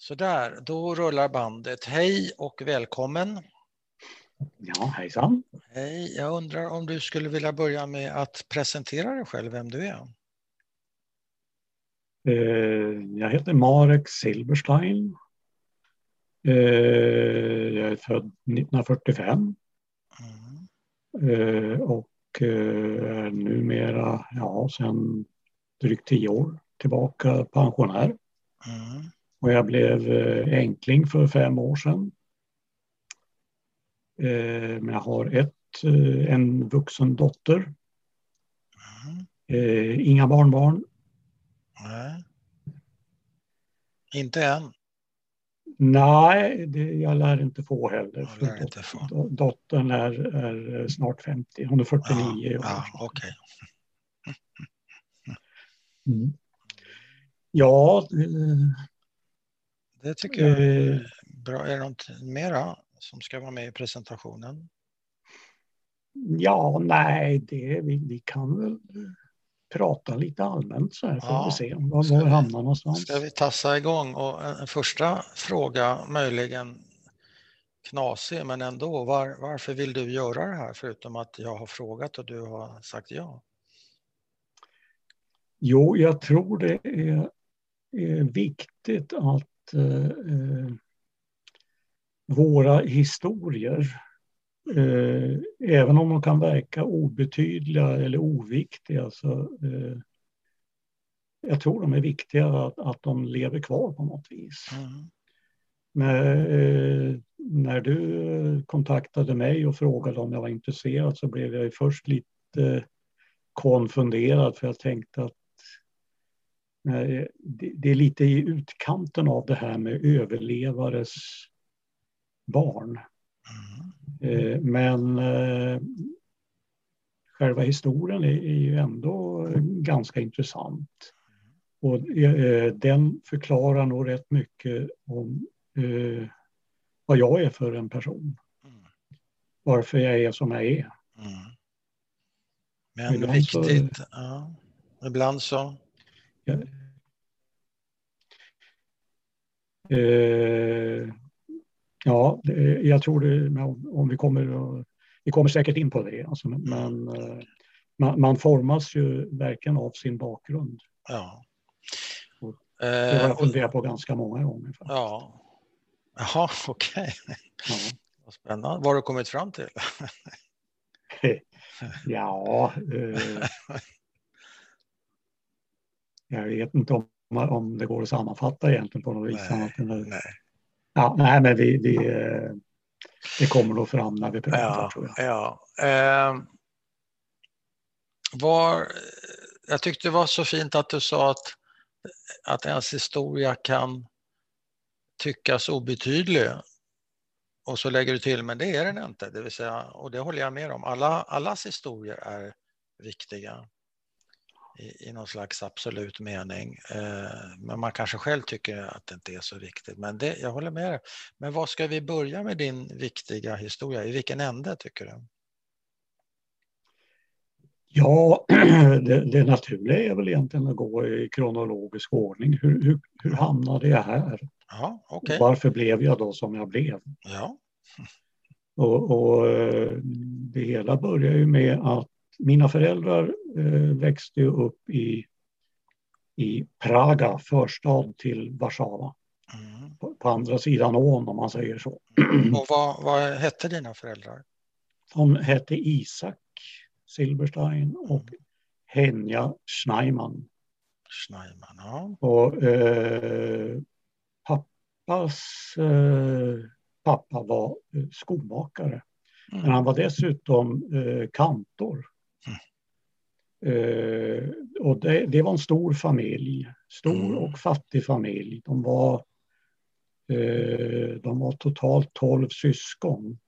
Sådär, då rullar bandet. Hej och välkommen. Ja, hejsan. Hej, jag undrar om du skulle vilja börja med att presentera dig själv, vem du är? Eh, jag heter Marek Silberstein. Eh, jag är född 1945. Mm. Eh, och är numera, ja, sedan drygt tio år tillbaka pensionär. Mm. Och jag blev enkling för fem år sedan. Men jag har ett, en vuxen dotter. Mm. Inga barnbarn Nej. Inte än? Nej, det, jag lär inte få heller. Jag lär inte få. Dottern är, är snart 50, hon är 49 år. Ja, okay. mm. Ja. Det tycker jag är eh, bra. Är det något mera som ska vara med i presentationen? Ja, nej, det, vi, vi kan väl prata lite allmänt så här får ja. vi se var, var hamnar någonstans. Ska vi tassa igång? Och en första fråga, möjligen knasig, men ändå. Var, varför vill du göra det här förutom att jag har frågat och du har sagt ja? Jo, jag tror det är, är viktigt att eh, våra historier Eh, även om de kan verka obetydliga eller oviktiga så eh, jag tror de är viktiga att, att de lever kvar på något vis. Mm. När, eh, när du kontaktade mig och frågade om jag var intresserad så blev jag först lite konfunderad för jag tänkte att det, det är lite i utkanten av det här med överlevares barn. Mm. Eh, men eh, själva historien är, ju ändå ganska intressant. Och eh, den förklarar nog rätt mycket om vad jag är för en person. Varför jag är som jag är. Mm. Men viktigt, så, ja. Ibland så... Ja. Eh, Ja, jag tror det, om vi kommer, vi kommer säkert in på det, alltså, men eh, man, man, formas ju verkligen av sin bakgrund. Ja. det har jag eh, funderat på ganska många gånger. Faktiskt. Ja. Jaha, okej. Okay. Ja. Vad spännande. Vad har du kommit fram till? ja, eh, jag vet inte om, om det går att sammanfatta egentligen på något vis. Nej, nej. Ja, nej, men vi, vi, det kommer nog fram när vi pratar ja, tror jag. Ja. Eh, var, jag tyckte det var så fint att du sa att, att ens historia kan tyckas obetydlig. Och så lägger du till, men det är den inte. Det vill säga, och det håller jag med om. Alla, allas historier är viktiga i, i någon slags absolut mening. Eh, men man kanske själv tycker att det inte är så viktigt. Men det, jag håller med dig. Men var ska vi börja med din viktiga historia? I vilken ände tycker du? Ja, det, det naturliga är väl egentligen att gå i kronologisk ordning. Hur, hur, hur hamnade jag här? Ja, okay. Varför blev jag då som jag blev? Ja. Och, och eh, det hela börjar ju med att mina föräldrar eh, växte upp i, i Praga, förstad till Warszawa. Mm. På, på, andra sidan ån om man säger så. Mm. Och vad, vad hette dina föräldrar? De hette Isak Silberstein och mm. Henja Schneiman. Schneiman, ja. Och eh, pappas eh, pappa var eh, skomakare. Mm. Men han var dessutom eh, kantor. Eh, och det, det, var en stor familj, stor mm. och fattig familj. De var, eh, de var totalt tolv syskon.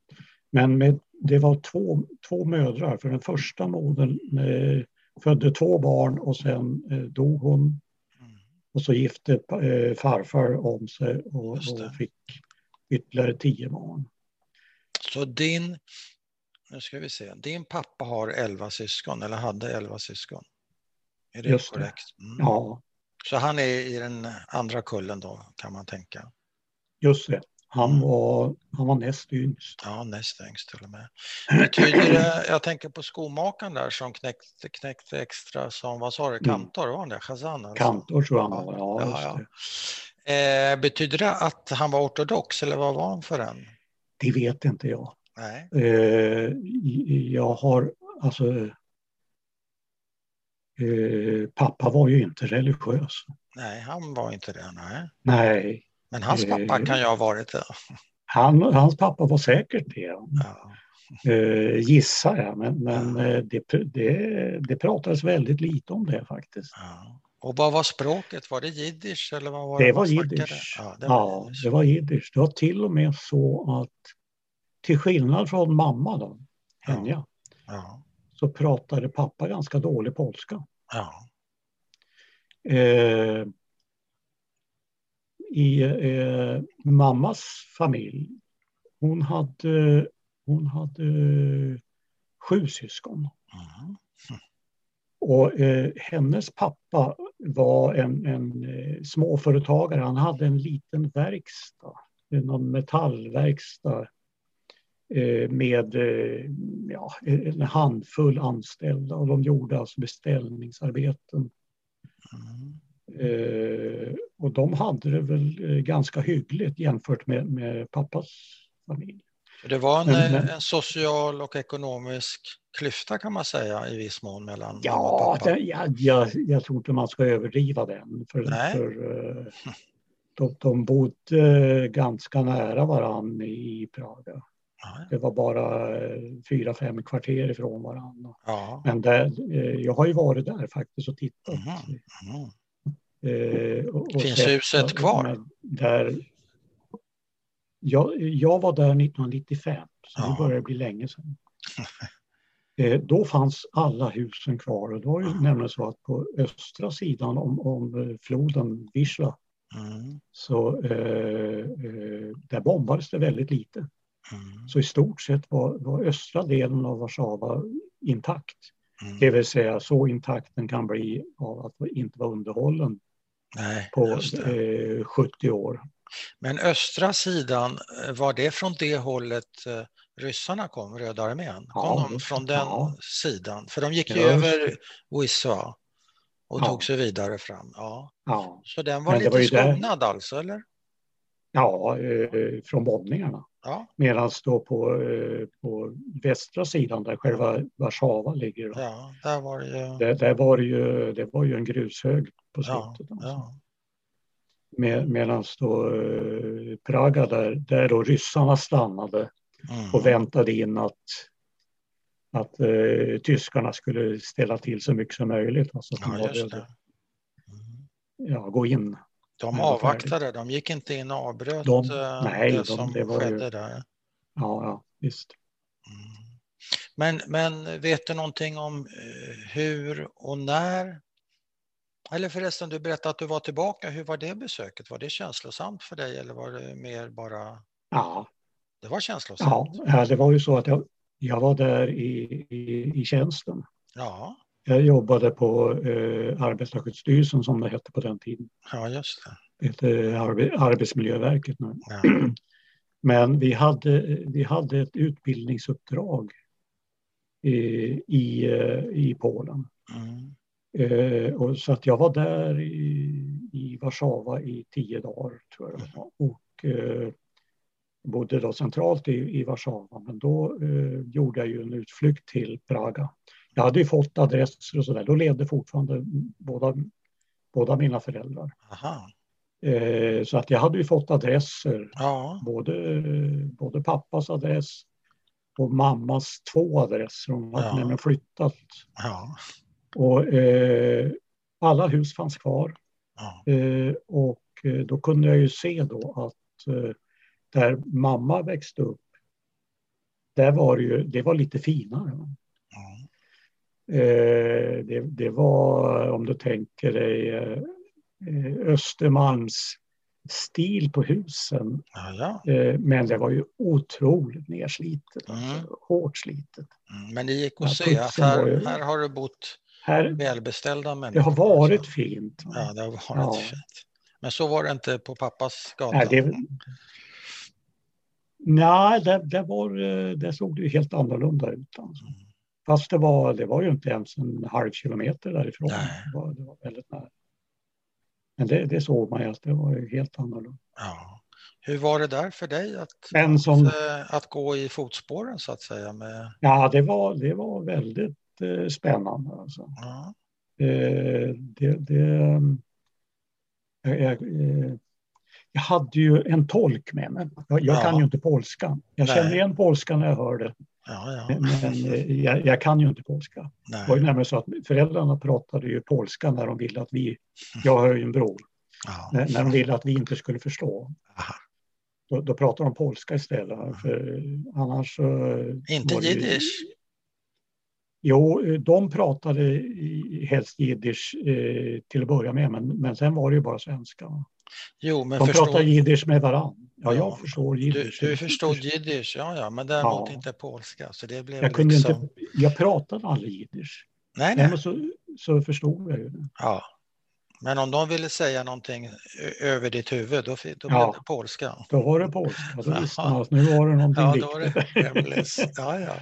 Men med, det var två, två mödrar, för den första modern eh, födde två barn och sen dog hon. Mm. Och så gifte farfar om sig och, och fick ytterligare tio barn. Så din nu ska vi se. Din pappa har elva syskon, eller hade elva syskon. Är det Just korrekt? Mm. Ja. Så han är i den andra kullen då, kan man tänka? Just det. Han Mm. var, han var näst yngst. Ja, näst yngst till och med. Betyder det, jag tänker på skomakaren där som knäckte, knäckte extra som, vad sa du, kantor, var han det? Chazan alltså? Kantor tror jag han var. Ja, ja, ja. det. Eh, betyder det att han var ortodox eller vad var han för en? det vet inte jag. Nej. Eh, jag har, alltså... Eh, pappa var ju inte religiös. Nej, han var inte det. Nej. Nej, Men hans pappa Eh, kan ju ha varit det. han, hans pappa var säkert det. Ja. Eh, gissar jag, men, men Ja. det, det, det pratades väldigt lite om det faktiskt. Ja. Och vad var språket? Var det jiddisch eller vad var Det man var jiddisch. Ja, det var Ja, det jiddisch. Det var till och med så att till skillnad från mamma då, Ja. Henja, Ja. så pratade pappa ganska dålig polska. Eh, I eh, mammas familj, hon hade, hon hade sju syskon. Mm. Och eh, hennes pappa var en, en eh, småföretagare. Han hade en liten verkstad, någon metallverkstad med eh, ja, en handfull anställda och de gjorde alltså beställningsarbeten. Mm. Eh, och de hade det väl eh, ganska hyggligt jämfört med, med pappas familj. Det var en, Men- eh, en social och ekonomisk klyfta kan man säga i viss mån mellan mamma och Ja, pappa. det, ja, jag, jag tror inte man ska överdriva den. För, Nej. för eh, de, de bodde ganska nära varann i Praga. Det var bara eh, fyra, fem kvarter ifrån varann. ja. Men där, eh, jag har ju varit där faktiskt och tittat. Mm. Eh, och, och Finns sett huset kvar? Där, jag, jag var där 1995, så Ja. det börjar bli länge sedan. Då fanns alla husen kvar och det var ju Ja. nämligen så att på östra sidan om, om floden Wisla Mm. så eh, där bombades det väldigt lite. Mm. Så i stort sett var, var östra delen av Warszawa intakt. Mm. Det vill säga så intakt den kan bli av att inte vara underhållen Nej, på eh, 70 år. Men östra sidan, eh, var det från det hållet eh, ryssarna kom, Röda armén? Kom Ja, de just från den Ja. sidan? För de gick ju Ja, över Wisła och tog sig vidare fram. Ja. Så den var lite var ju där- skonad alltså, eller? Ja eh, från bombningarna. Ja, Medan då på, eh, på västra sidan där själva Warszawa ligger, då, ja där var det ju... där, där var det ju, det var ju en grushög på Ja, slutet. alltså. ja. Med, Medan då eh, Praga där, där då ryssarna stannade Mm. och väntade in att, att eh, tyskarna skulle ställa till så mycket som möjligt. Alltså de Ja, det. att, Mm. ja, gå in. De avvaktade, de gick inte in och avbröt De- eh, nej, det de- som det var ju- skedde där. Ja, ja visst. Mm. Men, men vet du någonting om eh, hur och när? Eller förresten, du berättade att du var tillbaka. Hur var det besöket? Var det känslosamt för dig eller var det mer bara... Ja, Det var känslosamt? ja, det var ju så att jag, jag var där i, i, i tjänsten. Ja, Jag jobbade på eh, Arbetarskyddsstyrelsen som det hette på den tiden. ja just det. Det heter Arbe, Arbetsmiljöverket nu. Ja. Men vi hade, vi hade ett utbildningsuppdrag i, i, i Polen. Mm. Eh, och så att jag var där i, i Warszawa i tio dagar tror jag var. Och eh, bodde då centralt i, i Warszawa. Men då eh, gjorde jag ju en utflykt till Praga. Jag hade ju fått adresser och sådär. Då levde fortfarande båda, båda mina föräldrar. Aha. Eh, så att jag hade ju fått adresser. Ja, Både, både pappas adress och mammas två adresser. Hon hade Ja. nämligen flyttat. ja, Och, eh, alla hus fanns kvar. ja. Eh, och eh, då kunde jag ju se då att eh, där mamma växte upp, där var det ju, det var lite finare. Eh, det, det var, om du tänker dig, eh, eh, Östermalms stil på husen. Eh, men det var ju otroligt nerslitet, alltså, Mm. hårt slitet. Mm. Men det gick att se här, ju- här har det bott Här, välbeställda människor. det har varit alltså. fint. Ja, det har varit Ja. fint. Men så var det inte på pappas gata? Nej, det, nej det, det, var, det såg ju helt annorlunda ut. Alltså. Mm. Fast det var, det var ju inte ens en halv kilometer därifrån. Det var, det var väldigt nära. Men det, det såg man ju att det var helt annorlunda. Ja. Hur var det där för dig att, som, att, eh, att, gå i fotspåren så att säga? Med... Ja, det var, det var väldigt eh, spännande. Alltså. Ja. Eh, det, det, jag, jag, eh, jag, hade ju en tolk med mig. Jag, jag ja. kan ju inte polska. Jag Nej. känner igen polska när jag hör det. Ja, ja. Men, men eh, jag, jag, kan ju inte polska. Nej. Det var ju nämligen så att föräldrarna pratade ju polska när de ville att vi, jag har ju en bror, när, när de ville att vi inte skulle förstå. Då, då pratar de polska istället. För annars... Inte jiddisch? Jo, de pratade helst jiddisch eh, till att börja med, men, men sen var det ju bara svenska. Jo, men de förstår... pratar jiddisch med varandra. Ja, jag förstår jiddisch. Du, du förstod jiddisch, ja, ja, men däremot ja. inte polska. Så det blev jag, kunde liksom... inte, jag pratade aldrig jiddisch. Nej, nej. Men så, så förstod jag ju det. Ja. Men om de ville säga någonting över ditt huvud, då, då blev ja. det polska. Då var det polska. Då visste man att nu var det någonting ja, då viktigt. det ja, ja.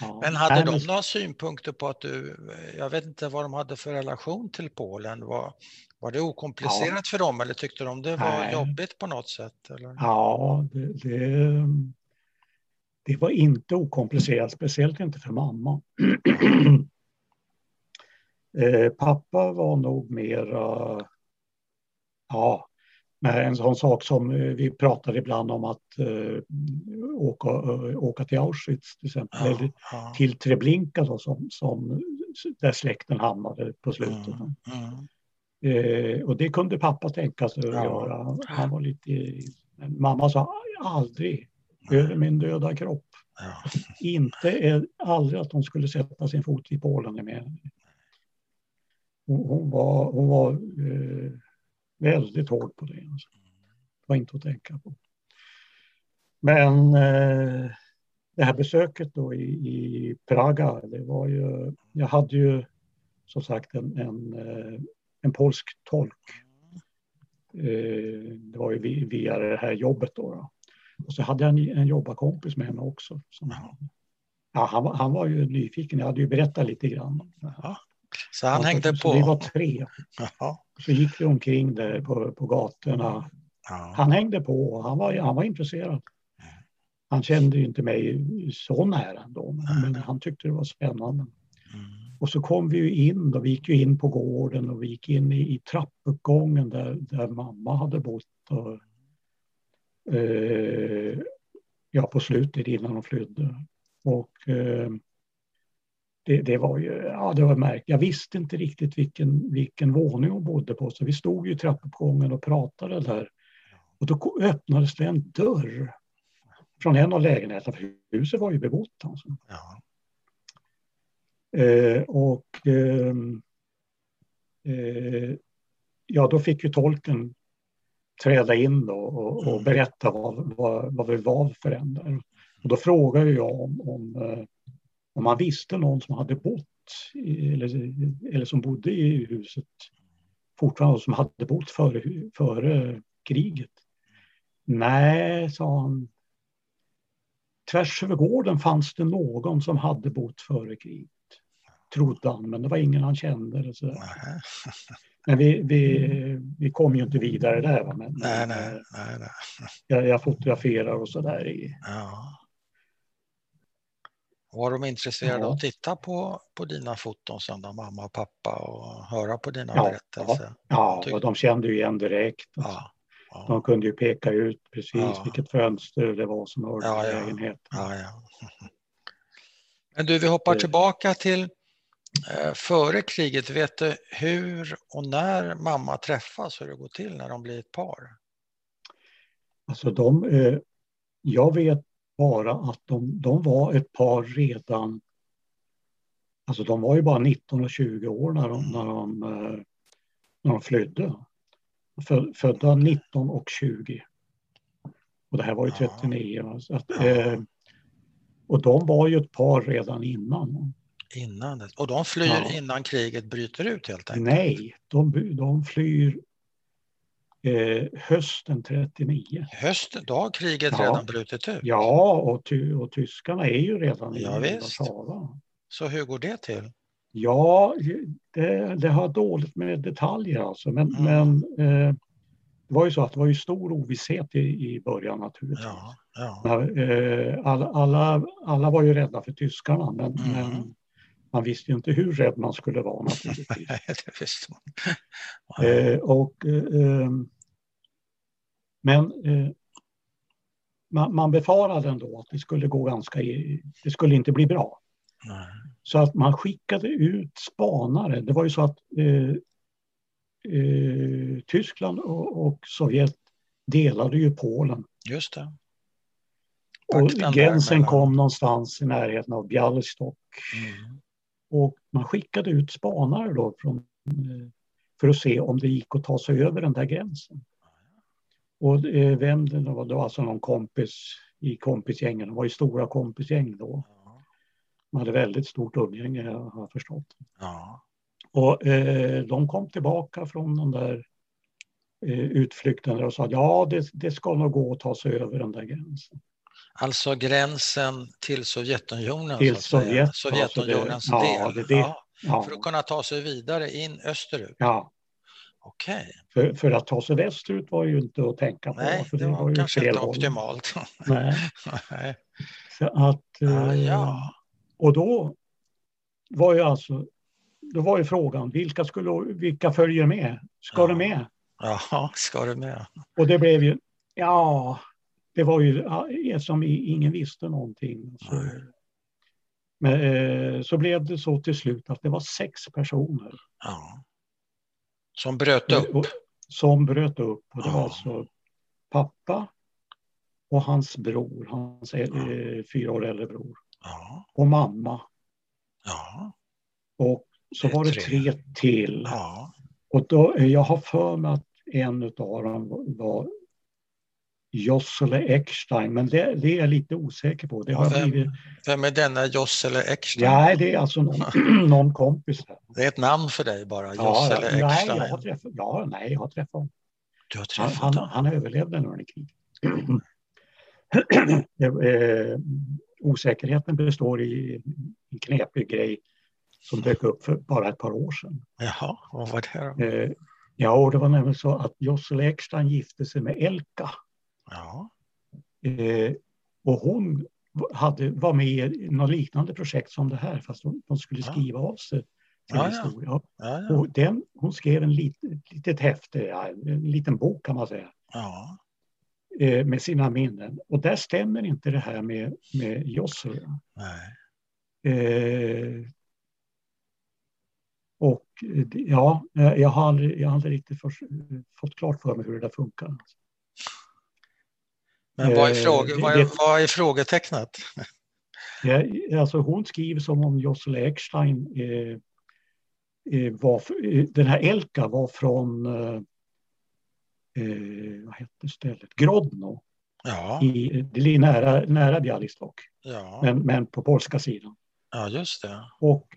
Ja. Men hade de några synpunkter på att du, jag vet inte vad de hade för relation till Polen, var, var det okomplicerat ja. för dem eller tyckte de det var Nej. jobbigt på något sätt? Eller? Ja, det, det, det, var inte okomplicerat, speciellt inte för mamma. eh, pappa var nog mera, ja, med en sån sak som eh, vi pratade ibland om att uh, åka, uh, åka till Auschwitz till exempel, ja, eller ja. till Treblinka då, som, som, där släkten hamnade på slutet. Mm, mm. Uh, och det kunde pappa tänka sig att ja. göra. Han var lite, mamma sa aldrig över min döda kropp. Inte, aldrig att hon skulle sätta sin fot i Polen med. Hon, hon var, hon var väldigt hård på det. Alltså. Det var inte att tänka på. Men eh, det här besöket då i, i, Praga, det var ju, jag hade ju som sagt en, en, eh, en polsk tolk. Eh, det var ju via det här jobbet då. då. Och så hade jag en, en jobbarkompis med mig också. Som, ja, han, han var ju nyfiken, jag hade ju berättat lite grann. Ja. Så han hängde på? Så vi var tre. Jaha. Så gick vi omkring där på, på gatorna. Ja. Han hängde på, han var, han var intresserad. Han kände inte mig så nära ändå, men, men han tyckte det var spännande. Mm. Och så kom vi ju in, då, vi gick ju in på gården och vi gick in i, i trappuppgången där, där mamma hade bott. Och, eh, ja, på slutet innan hon flydde. Och eh, det, det, var ju, ja det var märkligt. Jag visste inte riktigt vilken, vilken våning hon bodde på så vi stod i trappuppgången och pratade där. Och då öppnades det en dörr från en av lägenheterna, för huset var ju bebott. Alltså. Ja. Eh, och eh, eh, ja, då fick ju tolken träda in då och, och mm. berätta vad, vad, vad vi var för en där. Och då frågade jag om, om eh, om man visste någon som hade bott eller, eller som bodde i huset fortfarande som hade bott före, före kriget. Nej, sa han. Tvärs över gården fanns det någon som hade bott före kriget. Trodde han, men det var ingen han kände. Eller så. Men vi, vi, vi kom ju inte vidare där. Va? Men, nej, nej, nej, nej. Jag, jag fotograferar och så där. Ja. Var de intresserade ja. av att titta på, på dina foton sen då, mamma och pappa och höra på dina ja, berättelser? Ja, ja och de kände ju igen direkt. Ja, ja. De kunde ju peka ut precis vilket fönster det var som hörde ja, till lägenheten. Men du, vi hoppar tillbaka till eh, före kriget. Vet du hur och när mamma träffas, hur det går till när de blir ett par? Alltså de, eh, jag vet bara att de, de var ett par redan, alltså de var ju bara 19 och 20 år när de, när de, eh, när de flydde. Födda 19 och 20. Och det här var ju 39. Så att, eh, och de var ju ett par redan innan. Innan, och de flyr ja. innan kriget bryter ut helt enkelt? Nej, de, de flyr Eh, hösten 39. Hösten, då har kriget Ja. redan brutit ut? Ja, och, ty, och tyskarna är ju redan Ja, i visst. Warszawa. Så hur går det till? Ja, det, det har dåligt med detaljer alltså. Men, Mm. men eh, det var ju så att det var ju stor ovisshet i, i början naturligtvis. Ja, ja. Eh, alla, alla, alla var ju rädda för tyskarna, men, Mm. men man visste ju inte hur rädd man skulle vara naturligtvis. Nej, det visste man. Ja. eh, och, eh, eh, men eh, man, man befarade ändå att det skulle gå ganska, det skulle inte bli bra. Nej. Så att man skickade ut spanare. Det var ju så att eh, eh, Tyskland och, och Sovjet delade ju Polen. Just det. Och gränsen kom någonstans i närheten av Bialystok. Mm. Och man skickade ut spanare då från, eh, för att se om det gick att ta sig över den där gränsen. Och eh, vem det var, det var alltså någon kompis i kompisgängen. Det var ju stora kompisgäng då. De hade väldigt stort umgänge jag har förstått. Ja. Och eh, de kom tillbaka från den där eh, utflykten och sa ja, det, det ska nog gå att ta sig över den där gränsen. Alltså gränsen till Sovjetunionen? Till. Sovjet, alltså det- Sovjetunionens ja, del? det- det- Ja, för att kunna ta sig vidare in österut? ja Okej. för, för att ta sig västerut var ju inte att tänka på. Nej, för det var ju kanske inte håll. optimalt. Nej, Nej. så att, eh, Ja, ja. Och då var ju alltså då var ju frågan, vilka, skulle, vilka följer med? Ska Ja. du med? ja, ska du med? Och det blev ju, ja, det var ju som ingen visste någonting. Så, Nej. men, eh, så blev det så till slut att det var sex personer Ja. Som bröt upp? som bröt upp. Och det var alltså pappa och hans bror, hans eh, fyra år äldre bror. Och mamma. Och så var det tre. till. Och då, jag har för mig att en av dem var Jossele Eckstein, men det, det är jag lite osäker på. Det Ja, har vem- blivit, Vem är denna Jossele Eckstein? ja, det är alltså någon, någon kompis. Där. Det är ett namn för dig bara, Ja, Jossele nej, Eckstein. jag har träffat, ja, nej, jag har träffat honom. Du har Han, träffat han, honom? han överlevde under kriget. eh, osäkerheten består i en knepig grej som dök upp för bara ett par år sedan. Jaha, vad var det då? Eh, ja, och det var nämligen så att Jossele Eckstein gifte sig med Elka. Ja. Eh, och hon hade, var med i något liknande projekt som det här, fast hon, de skulle Ja. skriva av sig Ja, ja. Ja, ja. Och den, hon skrev en lit, litet häfte, ja, en liten bok kan man säga, ja. eh, med sina minnen. Och där stämmer inte det här med, med. Nej. Eh, och eh, ja, jag har aldrig, jag har aldrig riktigt för, fått klart för mig hur det där funkar. Men vad är, Eh, fråge, vad, är, vad är frågetecknet? Alltså hon skriver som om Jossel Eckstein eh, eh, var, eh, den här Elka var från, eh, vad hette stället, Grodno, Ja, i, det ligger nära, nära Bialystok, ja, men, men på polska sidan. ja, just det. Och,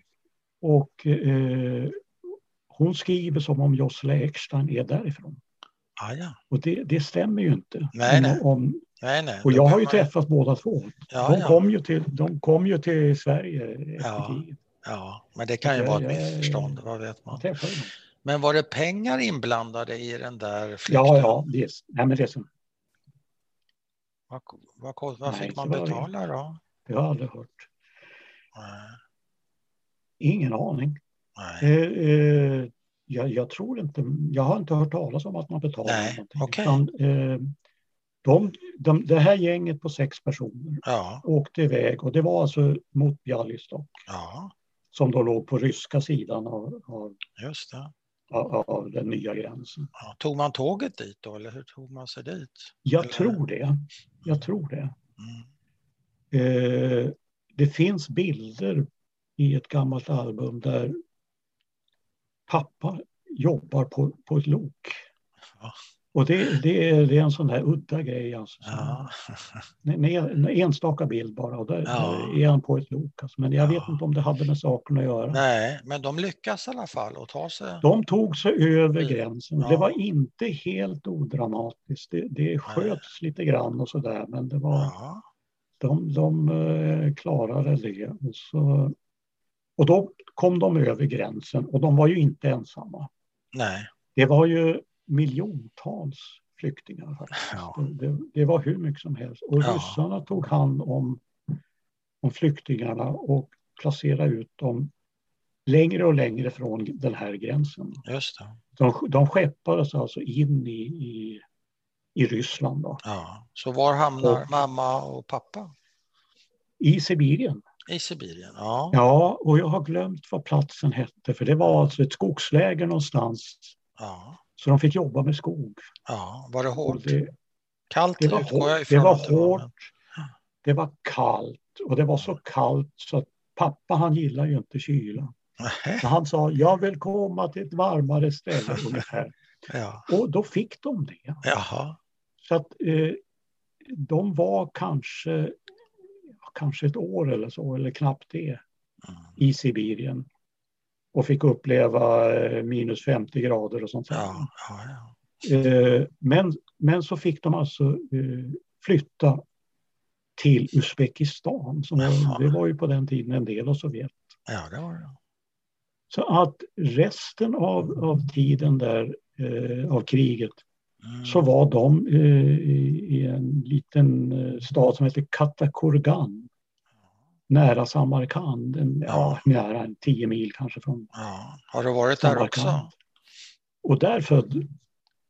och eh, hon skriver som om Jossel Eckstein är därifrån. Ah, ja. Och det, det stämmer ju inte. Nej, nej. Om, Nej, nej. och jag har ju man- träffat båda två. Ja, De, ja, kom ju till, de kom ju till Sverige efter Ja. kriget. ja, men det kan ju vara ett missförstånd, vad vet man. Men var det pengar inblandade i den där flykten? Ja, ja, det, är- nej, men det, är som, Vad, vad, vad, Nej, fick så man var det betala då? det har jag aldrig hört. Nej, Ingen aning. nej. Eh, eh, jag, jag tror inte, jag har inte hört talas om att man betalar Nej, någonting. okej. Utan, eh, de, de, det här gänget på sex personer Ja, åkte iväg och det var alltså mot Bialystok ja, som då låg på ryska sidan av, av, av, av den nya gränsen. Ja. Tog man tåget dit då, eller hur tog man sig dit? Jag Eller- tror det. Jag tror det. Mm. Eh, det finns bilder i ett gammalt album där pappa jobbar på, på ett lok. Och det, det, är, det är en sån där udda grej. Alltså, Ja. en, en enstaka bild bara och där, Ja. är han på ett lok. Alltså. Men jag Ja. vet inte om det hade med saken att göra. Nej, men de lyckas i alla fall att ta sig. De tog sig över Mm. gränsen. Ja. Det var inte helt odramatiskt. Det, det sköts lite grann och sådär men det var, Ja, de, de eh, klarade det. Och, så, och då kom de över gränsen och de var ju inte ensamma. nej. Det var ju miljontals flyktingar. Faktiskt. Ja. Det, det, det var hur mycket som helst. Och Ja. ryssarna tog hand om, om flyktingarna och placerade ut dem längre och längre från den här gränsen. Just det. De, de skeppades alltså in i, i, i Ryssland, då, Ja. Så var hamnar Och- mamma och pappa? i Sibirien. I Sibirien? Ja. Ja, och jag har glömt vad platsen hette, för det var alltså ett skogsläger någonstans. Ja. Så de fick jobba med skog. ja. Var det hårt? det, Kallt det var hårt, det var hårt. det var kallt och det var så kallt så att pappa han gillar ju inte kyla. Så han sa, jag vill komma till ett varmare ställe ungefär. Ja. Och då fick de det. Jaha. Så att eh, de var kanske, kanske ett år eller så, eller knappt det, Mm. i Sibirien. Och fick uppleva eh, minus 50 grader och sånt. Ja, ja, ja. Eh, men, men så fick de alltså eh, flytta till Uzbekistan. Som var, det var ju på den tiden en del av Sovjet. ja det var det. Så att resten av, av tiden där, eh, av kriget, Mm. så var de eh, i, i en liten stad som heter Katakurgan. Nära Samarkand, en, ja. nära en tio mil kanske från Ja. Har du varit där också? Samarkand. Och där födde...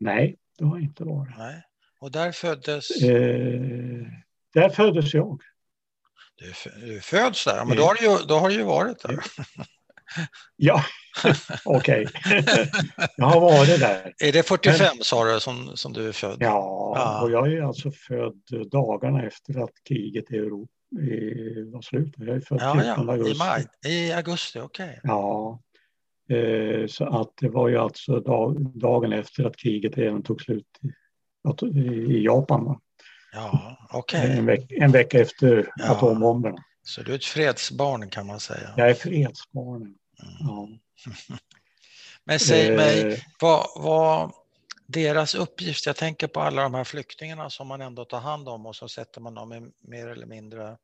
Nej, det har jag inte varit. Nej. Och där föddes... Eh, där föddes jag. Du, du föds där, men Eh. då har du ju, då har du ju varit där. Ja, okej. jag har varit där. Är det 45 sa du som, som du är född? Ja, Ja. och jag är alltså född dagarna efter att kriget i Europa eh, var slut. Jag född ja, 14 ja. augusti. I maj? I augusti, okej. Ja, eh, så att det var ju alltså dag, dagen efter att kriget redan tog slut i, i Japan. Va? Ja, okej. En, veck, en vecka efter Ja. atombomberna. Så du är ett fredsbarn kan man säga. Jag är fredsbarn. Mm. Ja. Men säg mig, Eh, vad, vad deras uppgift, jag tänker på alla de här flyktingarna som man ändå tar hand om och så sätter man dem i mer eller mindre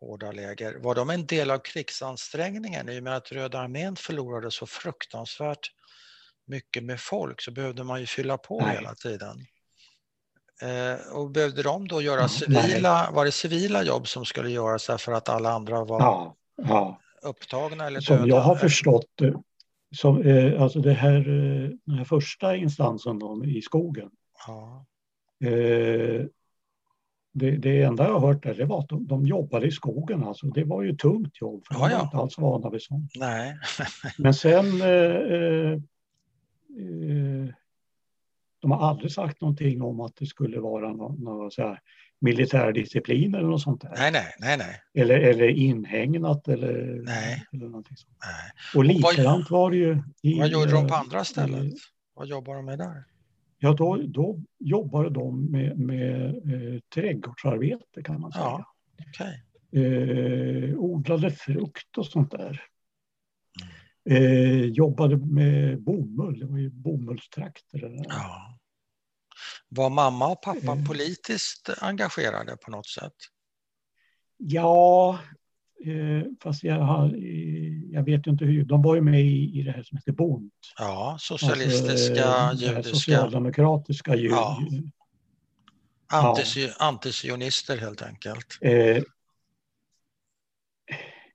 hårda läger. Var de en del av krigsansträngningen? I och med att Röda armén förlorade så fruktansvärt mycket med folk så behövde man ju fylla på Nej. hela tiden. Eh, och behövde de då göra civila, var det civila jobb som skulle göras därför att alla andra var ja, ja. upptagna eller Som döda? jag har förstått det, som, eh, alltså det här, eh, den här första instansen då, i skogen. Ja, Eh, det, det enda jag har hört där, det var att de, de jobbade i skogen. Alltså. Det var ju tungt jobb, för de var ja. inte alls vana vid sånt. nej. Men sen, eh, eh, eh, de har aldrig sagt någonting om att det skulle vara någon, någon så militärdisciplin eller något sånt där. nej, nej, nej, nej, Eller, eller inhägnat eller, Nej. eller någonting sånt. nej. Och likadant var det ju. I, Vad gjorde de på eh, andra stället? i- Vad jobbar de med där? Ja, då, då jobbade de med, med eh, trädgårdsarbete kan man säga. Ja. Okej. Eh, odlade frukt och sånt där. Eh, jobbade med bomull, det var ju bomullstrakter. Ja. Var mamma och pappa Eh. politiskt engagerade på något sätt? Ja, eh, fast jag, har, jag vet inte hur. De var ju med i, i det här som heter Bond. Ja, socialistiska, alltså, det här judiska, Socialdemokratiska ju, Ja. ju- antisy- antisionister helt enkelt. Eh,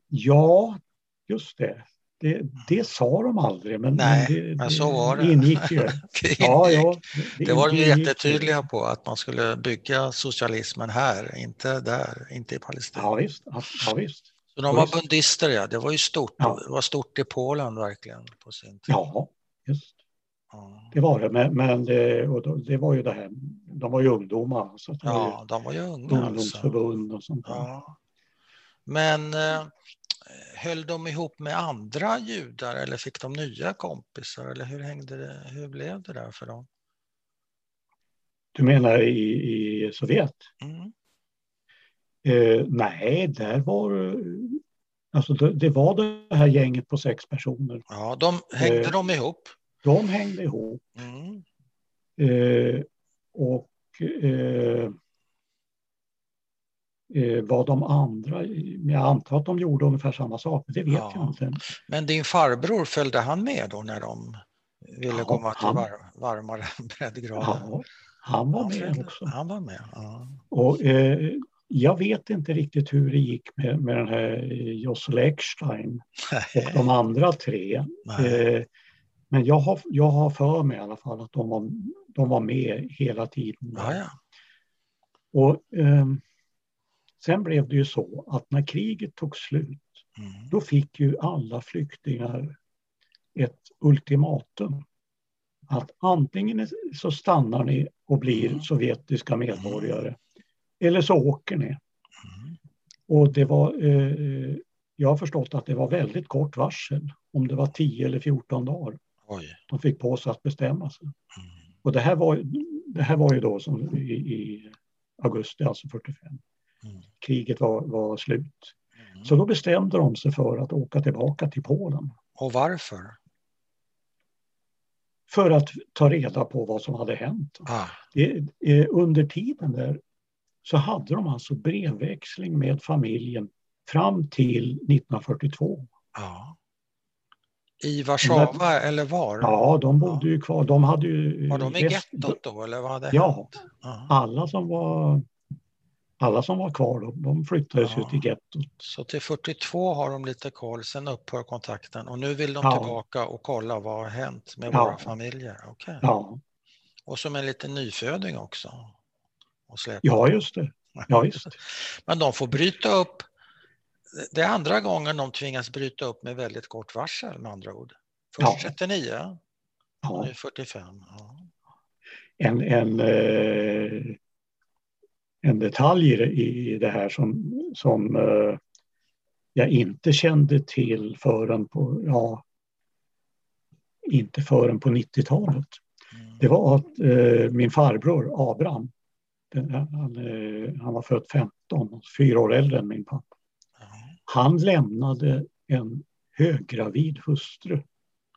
ja, just det. Det. Det sa de aldrig, men, Nej, men, det, men så var det. ingick ju. Det, Ja, ingick. ja, det var de ju ju. jättetydliga på, att man skulle bygga socialismen här, inte där, inte i Palestina. Ja, visst. Ja, ja, visst. Så de var bundister, ja. Det var ju stort. Ja. Det var stort i Polen verkligen på sin tid. Ja, just. Ja. Det var det. Men, men det, och det var ju det här. De var ju ungdomar. Så det var Ja, de var ju ju unga alltså. ungdomsförbund och sånt. Ja. Men eh, höll de ihop med andra judar eller fick de nya kompisar eller hur hängde det, hur blev det där för dem? Du menar i, i Sovjet? Mm. Eh, nej, där var alltså det, det, var det här gänget på sex personer. Ja, de hängde eh, de ihop? De hängde ihop. Mm. Eh, och eh, eh, vad de andra, jag antar att de gjorde ungefär samma sak, det vet ja. jag inte. Men din farbror, följde han med då när de ville ja, komma till var, varmare breddgrader? Ja, han var med också. Han var med, ja. Och, eh, jag vet inte riktigt hur det gick med, med den här Jossel Eckstein och de andra tre. Eh, men jag har, jag har för mig i alla fall att de var, de var med hela tiden. Ja, ja. Och eh, Sen blev det ju så att när kriget tog slut, mm. då fick ju alla flyktingar ett ultimatum. Att antingen så stannar ni och blir mm. sovjetiska medborgare mm. eller så åker ni. Mm. Och det var, eh, jag har förstått att det var väldigt kort varsel, om det var 10 eller 14 dagar. Oj. De fick på sig att bestämma sig. Mm. Och det här var, det här var ju då som i, i augusti, alltså 45. Mm. Kriget var, var slut. Mm. Så då bestämde de sig för att åka tillbaka till Polen. Och varför? För att ta reda på vad som hade hänt. Ah. under tiden där så hade de alltså brevväxling med familjen fram till 1942. Ja. I Warszawa eller var? Ja, de bodde ja. ju kvar. De hade ju... Var de i gettot då eller vad hade Ja, hänt? alla som var alla som var kvar då, de flyttades ja. ut i gettot. Så till 42 har de lite koll, sen upphör kontakten och nu vill de ja. tillbaka och kolla vad har hänt med ja. våra familjer. Okay. Ja. Och som en liten nyföding också. ja, just det. Ja, just det. Men de får bryta upp. Det är andra gången de tvingas bryta upp med väldigt kort varsel med andra ord. Först ja. 39 ja. och nu 45. Ja. En, en eh en detalj i det här som, som eh, jag inte kände till förrän på, ja, inte förrän på 90-talet. Mm. Det var att eh, min farbror Abraham, den, han, eh, han, var född 15, fyra år äldre än min pappa. Mm. Han lämnade en höggravid hustru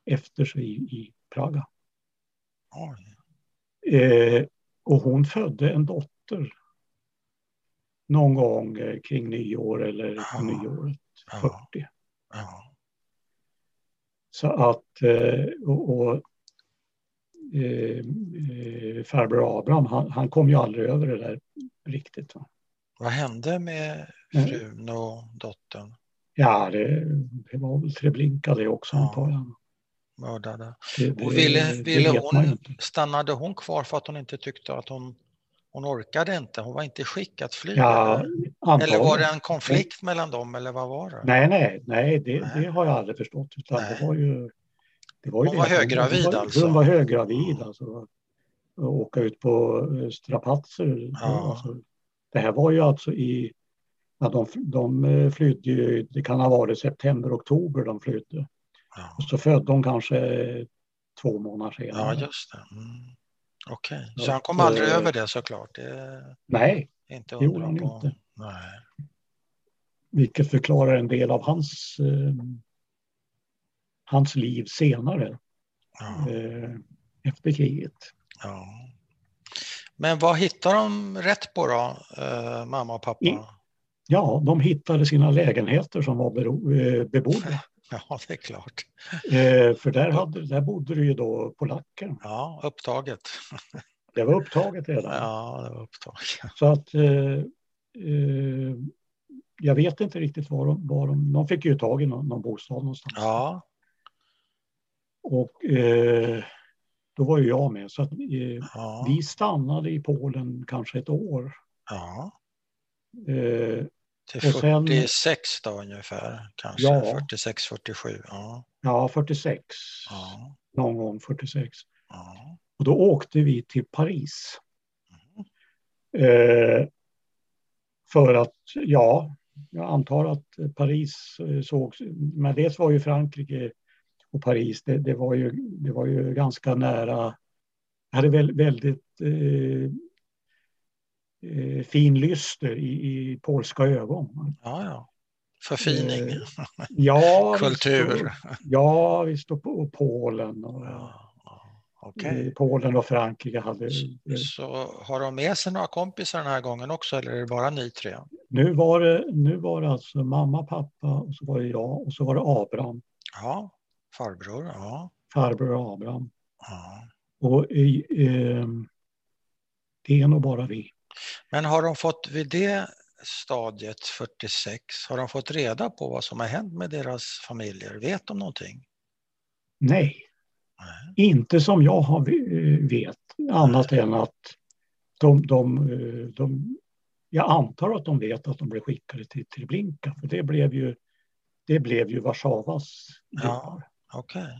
efter sig i, i Praga. Eh, och hon födde en dotter någon gång eh, kring nyår eller på nyåret 40. Ja. Så att, eh, och, och eh, farbror Abraham, han, han, kom ju aldrig över det där riktigt. Va? Vad hände med frun och dottern? Ja, det, det var väl Treblinka det också ja. antar jag. Mördade. Det, det, och ville, ville hon, stannade hon kvar för att hon inte tyckte att hon hon orkade inte, hon var inte i skick att flyga. Ja, eller var det en konflikt nej. mellan dem eller vad var det? Nej, nej, nej, det, nej. det har jag aldrig förstått. Utan det var ju, det var ju hon var höggravid hon, alltså? Hon var höggravid alltså. Och åka ut på eh, strapatser. Ja. Alltså, det här var ju alltså i, ja, de, de eh, flydde ju, det kan ha varit september, oktober de flydde. Ja. Och så födde de kanske två månader senare. Ja, just det. Mm. Okej, okay. så han kom aldrig över det såklart? Det nej, inte det gjorde han på. inte. Nej. Vilket förklarar en del av hans, eh, hans liv senare. Ja. Eh, efter kriget. Ja. Men vad hittar de rätt på då, eh, mamma och pappa? I, ja, de hittade sina lägenheter som var bero, eh, bebodda. Ja, det är klart. Eh, för där, hade, där bodde det ju då polacker. Ja, upptaget. Det var upptaget redan. Ja, det var upptaget. Så att eh, eh, jag vet inte riktigt var de, var de, de fick ju tag i någon, någon bostad någonstans. Ja. Och eh, då var ju jag med så att eh, ja. vi stannade i Polen kanske ett år. Ja. Till 46 då ungefär, kanske ja. 46, 47. Ja, ja 46. Ja. Någon gång 46. Ja. Och då åkte vi till Paris. Mm. Eh, för att, ja, jag antar att Paris eh, såg, men dels var ju Frankrike och Paris, det, det, var, ju, det var ju ganska nära hade väl, väldigt eh, eh, fin lyster i, i polska ögon. Ja, ja. Förfining. Eh, ja, Kultur. ja, vi står på Polen. Och, ja. Okay. Polen och Frankrike hade... Så har de med sig några kompisar den här gången också eller är det bara ni tre? Nu var det, nu var det alltså mamma, pappa och så var det jag och så var det Abraham. Ja, farbror. Ja. Farbror Abraham. Ja. Och eh, det är nog bara vi. Men har de fått vid det stadiet 46, har de fått reda på vad som har hänt med deras familjer? Vet de någonting? Nej. Inte som jag har, vet, annat Nej. än att de, de, de, jag antar att de vet att de blev skickade till Treblinka, för det blev ju, det blev ju Warszawas ja, okay.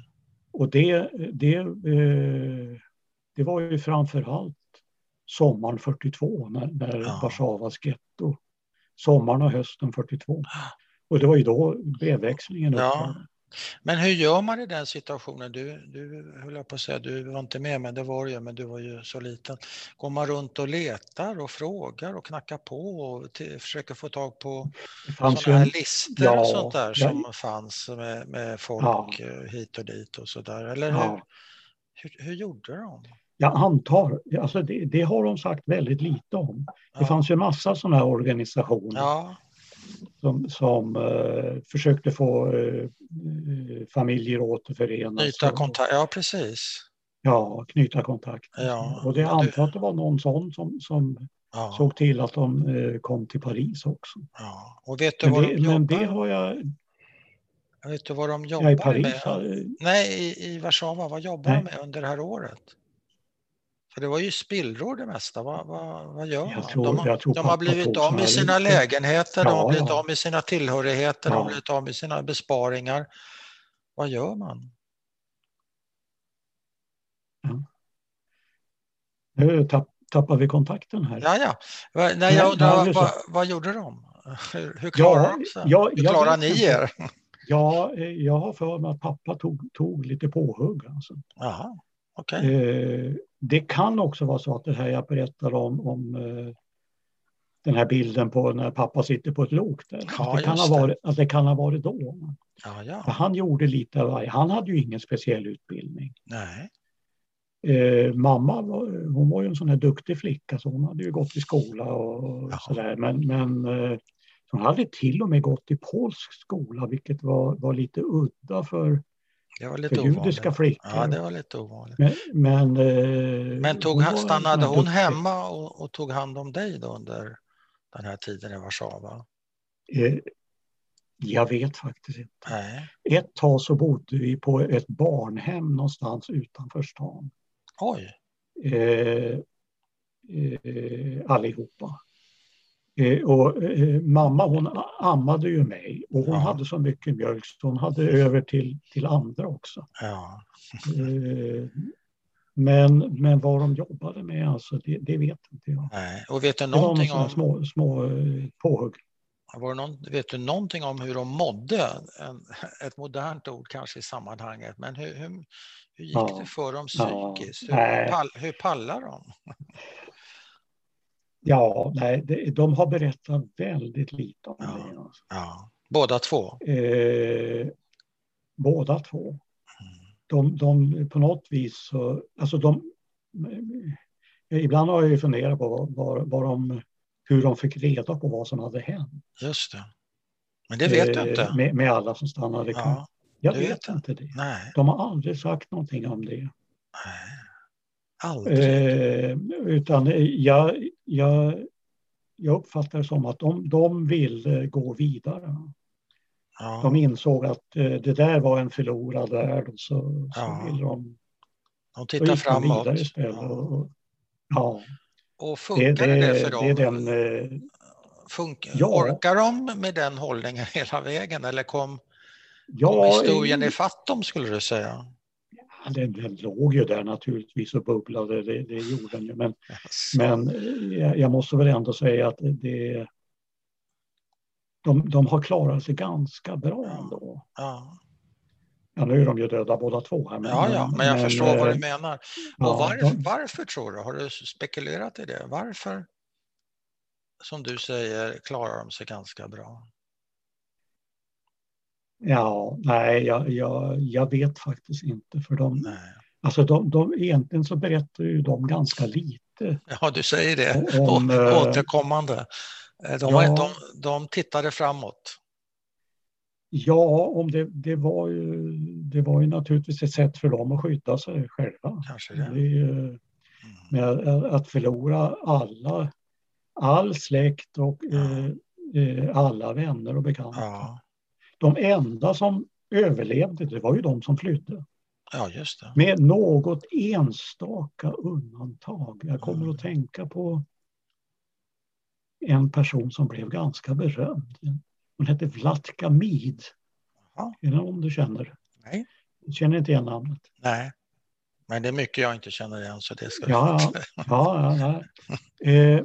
Och det, det, eh, det var ju framför allt sommaren 42 när, när ja. Warszawas getto, sommaren och hösten 42. Och det var ju då brevväxlingen upphörde. Men hur gör man i den situationen? Du, du höll jag på att säga, du var inte med, men det var ju, men du var ju så liten. Går man runt och letar och frågar och knackar på och till, försöker få tag på sådana här listor ja, och sånt där som ja. fanns med, med folk ja. Eh, hit och dit och så där? Eller hur, hur, hur gjorde de? Jag antar, alltså det, det, har de sagt väldigt lite om. Det fanns ju massa sådana här organisationer. Ja som, som uh, försökte få uh, familjer återförenas. Knyta kontakt, ja precis. Ja, knyta kontakt. Ja, och det antar att det var någon sån som, som ja. såg till att de uh, kom till Paris också. Ja. Och vet du men, det, de men det har jag... Vet du vad de jobbar i Paris, med? Har... Nej, i, i Warszawa. Vad jobbar de med under det här året? För det var ju spillror det mesta. Vad, vad, vad gör man? Tror, de, har, de har blivit av med sina lägenheter, ja, de har blivit ja. av med sina tillhörigheter, ja. de har blivit av med sina besparingar. Vad gör man? Ja. Nu tapp, tappar vi kontakten här. Ja, ja. Nej, jag undrar, vad, vad, gjorde de? Hur, hur klarar de sig? Ja, hur klarar ni er? Ja, eh, jag har för mig att pappa tog, tog lite påhugg. Alltså. Aha, okay. Eh, det kan också vara så att det här jag berättar om, om eh, den här bilden på när pappa sitter på ett lok där. Ja, att, det kan ha varit, att det kan ha varit då. Ja, ja. Han gjorde lite av varje. Han hade ju ingen speciell utbildning. Nej. Eh, mamma var, hon var ju en sån här duktig flicka så hon hade ju gått i skola och ja. sådär. Men, men eh, hon hade till och med gått i polsk skola vilket var, var lite udda för det var lite för judiska flickor. Ja, det var lite ovanligt. Men, men, eh, men tog, hon stannade hon hemma och, och, tog hand om dig då under den här tiden i Warszawa? Eh, jag vet faktiskt inte. Nej. Ett tag så bodde vi på ett barnhem någonstans utanför stan. Oj. Eh, eh, allihopa. Eh, och eh, mamma hon ammade ju mig och hon ja. hade så mycket mjölk så hon hade över till, till andra också. Ja. eh, men, men vad de jobbade med alltså, det, det vet inte jag. Nej. Och vet du någonting om... Små, små påhugg. Var någon, vet du någonting om hur de mådde? En, ett modernt ord kanske i sammanhanget, men hur, hur, hur gick ja. det för dem psykiskt? Hur, pall, hur pallar de? Ja, nej, de har berättat väldigt lite om ja, det. Alltså. Ja. Båda två? Eh, båda två. Mm. De, de, på något vis så, alltså de, ibland har jag ju funderat på vad, vad, vad de, hur de fick reda på vad som hade hänt. Just det. Men det vet eh, du inte? Med, med, alla som stannade kvar. Ja, jag vet, vet inte det. Nej. De har aldrig sagt någonting om det. Nej. Aldrig. Eh, utan jag, jag, jag uppfattar det som att de, de vill gå vidare. Ja. De insåg att eh, det där var en förlorad värld och så, ja. så vill de... De tittar framåt. Istället. Ja. Och, ja. och funkar det, det, det för dem? Det är den, eh, Funkar, ja. Orkar de med den hållningen hela vägen eller kom, ja, kom historien i fatt dem skulle du säga? Den, den låg ju där naturligtvis och bubblade, det, det gjorde den ju. Men, men jag, jag, måste väl ändå säga att det, de, de har klarat sig ganska bra ändå. Ja. Ja, nu är de ju döda båda två. Här, men, ja, ja, men jag men, förstår vad du eh, menar. Ja, och de, varför tror du? Har du spekulerat i det? Varför, som du säger, klarar de sig ganska bra? Ja, nej, jag, jag, jag vet faktiskt inte. För de, nej. Alltså de, de, egentligen så berättar ju de ganska lite. Ja, du säger det. Om, Återkommande. Eh, de, ja, de, de tittade framåt. Ja, om det, det, var ju, det var ju naturligtvis ett sätt för dem att skydda sig själva. Kanske det. det mm. med att förlora alla, all släkt och ja. eh, alla vänner och bekanta. Ja. De enda som överlevde, det var ju de som flydde. Ja, just det. Med något enstaka undantag. Jag kommer mm. att tänka på en person som blev ganska berömd. Hon hette Vlatka Mid. Är det någon du känner? Nej. Jag känner inte igen namnet. Nej, men det är mycket jag inte känner igen så det ska ja, ja, ja, ja. Eh,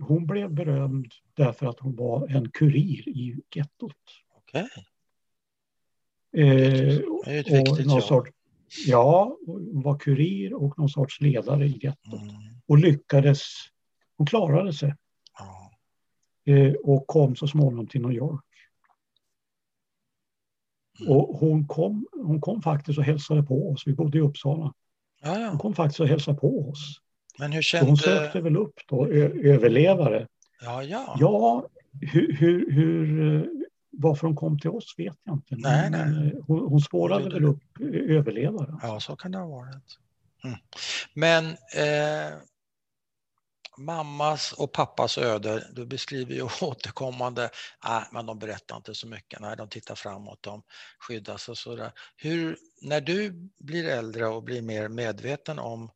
Hon blev berömd därför att hon var en kurir i gettot. Okej. Eh, är ett viktigt jobb. Sorts, ja, var kurir och någon sorts ledare i gettot. Mm. Och lyckades, hon klarade sig. Ja. Eh, och kom så småningom till New York. Mm. Och hon kom, hon kom faktiskt och hälsade på oss. Vi bodde i Uppsala. Ja, ja. Hon kom faktiskt och hälsade på oss. Men hur kände... hon sökte väl upp då, överlevare. Ja, ja. Ja, hur, hur, hur, varför hon kom till oss vet jag inte. Nej, nej. Eh, hon, hon spårade väl upp överlevare. Ja, så kan det ha varit. Mm. Men eh, mammas och pappas öde, du beskriver ju återkommande, nej, men de berättar inte så mycket, nej, de tittar framåt, de skyddas och sådär. Hur, när du blir äldre och blir mer medveten om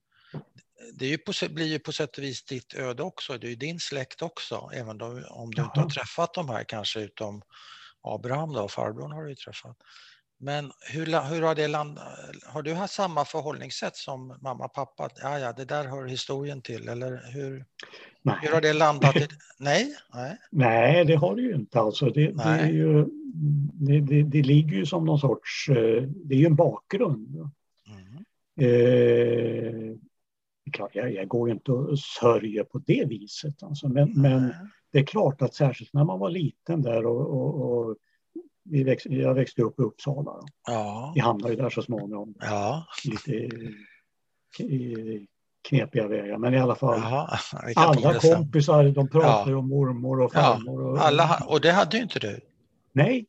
det ju på, blir ju på sätt och vis ditt öde också, det är ju din släkt också, även om du Jaha. inte har träffat de här kanske utom Abraham då, farbrorn har du ju träffat. Men hur, hur har det landat? Har du haft samma förhållningssätt som mamma och pappa? Ja, ja, det där hör historien till. Eller hur, Nej. hur har det landat? I, nej? Nej. Nej, det har det ju inte. Alltså, det, det, är ju, det, det, det, ligger ju som någon sorts... Eh, det är ju en bakgrund. Mm. Eh, jag, jag går ju inte och sörjer på det viset. Alltså, men, men det är klart att särskilt när man var liten där och, och, och vi växt, jag växte upp i Uppsala. Ja. Vi hamnade ju där så småningom. Ja. Lite knepiga vägar, men i alla fall. Jaha, alla kompisar, de pratar ja. om mormor och farmor. Och, alla, och det hade ju inte du? Nej.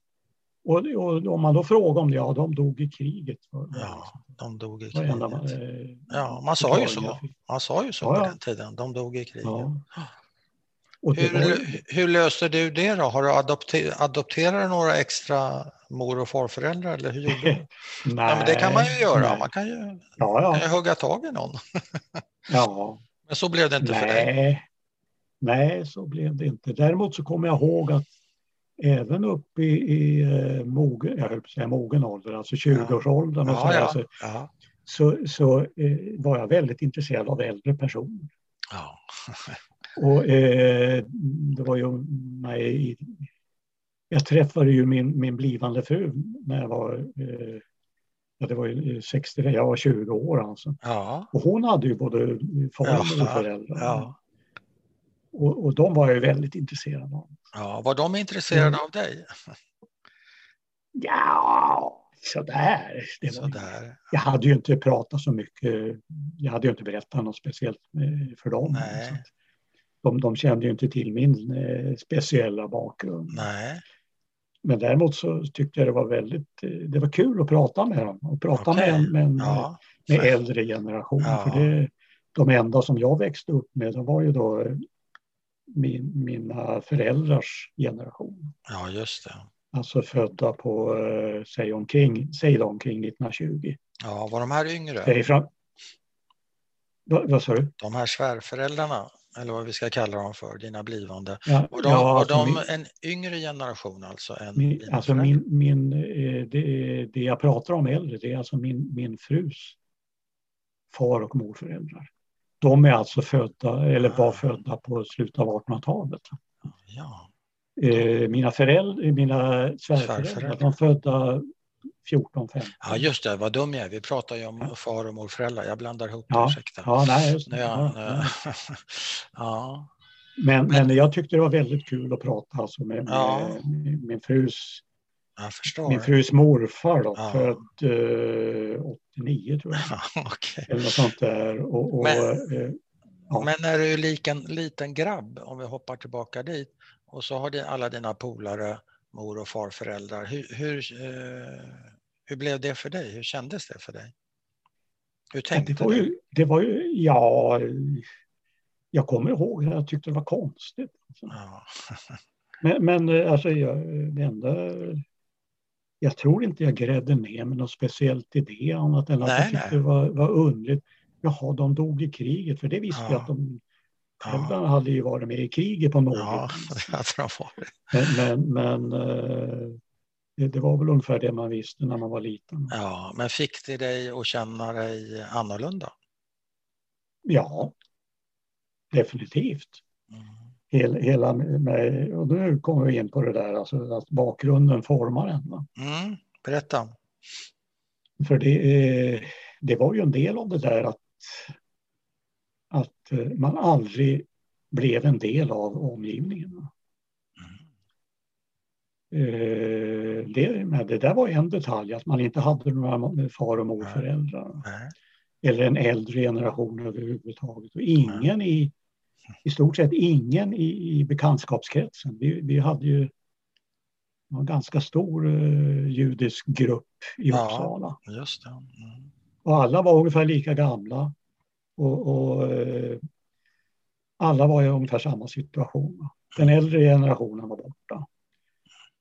Och, och om man då frågar om det, ja de dog i kriget. Ja, de dog i kriget. Man, eh, ja, man sa ju så. Man sa ju så ja, på den tiden, de dog i kriget. Hur, hur löste du det då? Har du adopter, adopterat några extra mor och farföräldrar eller hur gjorde du? nej, ja, det kan man ju göra, nej. man kan ju, ja, ja. Kan ju hugga tag i någon. ja. Men så blev det inte nej. för dig? Nej, så blev det inte. Däremot så kommer jag ihåg att även upp i, i uh, mogen, jag höll på att säga mogen ålder, alltså 20-årsåldern och ja, så, alltså, så, så eh, var jag väldigt intresserad av äldre personer. Ja. Och eh, det var ju mig, jag träffade ju min, min blivande fru när jag var, eh, ja, det var ju 60, jag var 20 år alltså. Ja. Och hon hade ju både far och föräldrar. Ja. Och, och de var jag väldigt intresserade av. Ja, var de intresserade mm. av dig? Ja, sådär. Det var, sådär. Jag hade ju inte pratat så mycket. Jag hade ju inte berättat något speciellt för dem. Nej de, de kände ju inte till min eh, speciella bakgrund. Nej. Men däremot så tyckte jag det var väldigt, eh, det var kul att prata med dem och prata okay. med, med, ja. med äldre generation. Ja. För det, de enda som jag växte upp med, de var ju då min, mina föräldrars generation. Ja, just det. Alltså födda på, eh, säg omkring, säg omkring 1920. Ja, var de här yngre? Säg fram, vad, vad sa du? De här svärföräldrarna, eller vad vi ska kalla dem för, dina blivande. Ja, var de, ja, alltså de min, en yngre generation alltså? Än min, alltså min, min, eh, det, det jag pratar om äldre, det är alltså min, min frus far och morföräldrar. De är alltså födda, eller var ah. födda på slutet av 1800-talet. Ja. Eh, mina, föräldrar, mina svärföräldrar, de födda 14, 15. Ja, just det, vad dum jag är. Vi pratar ju om ja. far och morföräldrar. Jag blandar ihop ja. ursäkta. Ja, nej, just det. Ja, ja, ja. Men, men, men, jag tyckte det var väldigt kul att prata alltså med, med, Ja. med min frus min frus morfar då, Ja. född eh, 89 tror jag. Okej. Eller något sånt där. Och, och, Men- eh, Ja. Men när du är liten, liten grabb, om vi hoppar tillbaka dit, och så har din, alla dina polare mor och farföräldrar. Hur, hur, eh, hur blev det för dig? Hur kändes det för dig? Hur tänkte det, var du? ju, det var ju, ja, jag kommer ihåg att jag tyckte det var konstigt. Alltså. Ja. Men, men eh, alltså, jag, det enda, jag tror inte jag grädde ner med något speciellt i det annat än att Nej, jag tyckte nej. det var, var underligt. Jaha, de dog i kriget, för det visste Ja. jag att de Föräldrarna hade ju varit med i kriget på något Ja. Men, men, men eh, det, det var väl ungefär det man visste när man var liten. Ja, men fick det dig att känna dig annorlunda? Ja, definitivt. Mm. Hela, hela med, och nu kommer vi in på det där, alltså att bakgrunden formar en. Mm, berätta. För det, det var ju en del av det där att, att eh, man aldrig blev en del av omgivningen. Eh, Det, men det där var en detalj, att man inte hade några far och morföräldrar. Nej. eller en äldre generation överhuvudtaget. Och ingen i, i stort sett ingen i, i bekantskapskretsen. Vi, vi hade ju en ganska stor eh, judisk grupp i Ja. Uppsala. Just det. Mm. Och alla var ungefär lika gamla. Och, och eh, alla var i ungefär samma situation. Den äldre generationen var borta.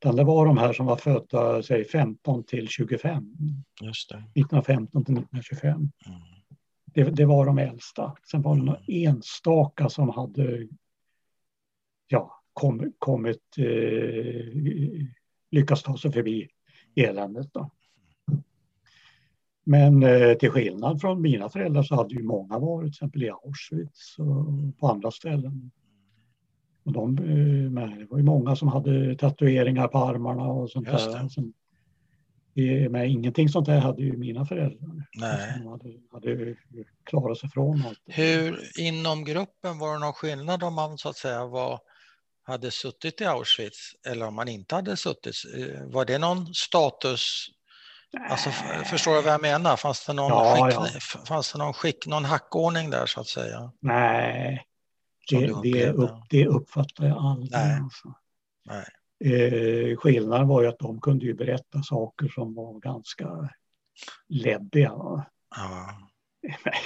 Utan det var de här som var födda, säg 15 till 25. Just det. 1915 till 1925. Mm. Det, det var de äldsta. Sen var det några enstaka som hade ja, kom, kommit, eh, lyckats ta sig förbi eländet. Då. Men eh, till skillnad från mina föräldrar så hade ju många varit till exempel i Auschwitz och på andra ställen. Och de, eh, men det var ju många som hade tatueringar på armarna och sånt Just där. Som, eh, men ingenting sånt där hade ju mina föräldrar. Nej. De hade, hade klarat sig från allt. Hur inom gruppen var det någon skillnad om man så att säga var, hade suttit i Auschwitz eller om man inte hade suttit? Eh, Var det någon status? Alltså, förstår du vad jag menar? Fanns det någon, Ja, skick, ja. Fanns det någon, skick, någon hackordning där så att säga? Nej, det, det, upp, det uppfattar jag aldrig. Nej. Alltså. Nej. Eh, skillnaden var ju att de kunde ju berätta saker som var ganska läbbiga. va. Ja.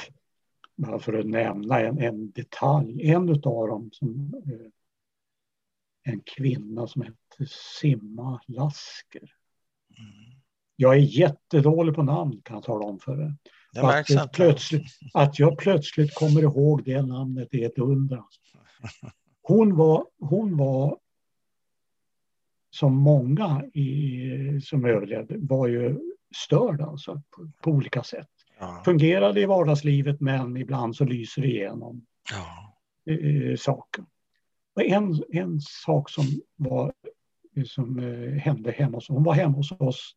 Bara för att nämna en, en detalj. En av dem som eh, en kvinna som hette Simma Lasker. Mm. Jag är jättedålig på namn kan jag tala om för. Det Att inte. plötsligt, att jag plötsligt kommer ihåg det namnet är ett under. Hon var, hon var som många i, som överlevde, var ju störd alltså på, på olika sätt. Ja. Fungerade i vardagslivet men ibland så lyser det igenom Ja. eh, saken. Och en, en sak som, var, som eh, hände hemma hos hon var hemma hos oss,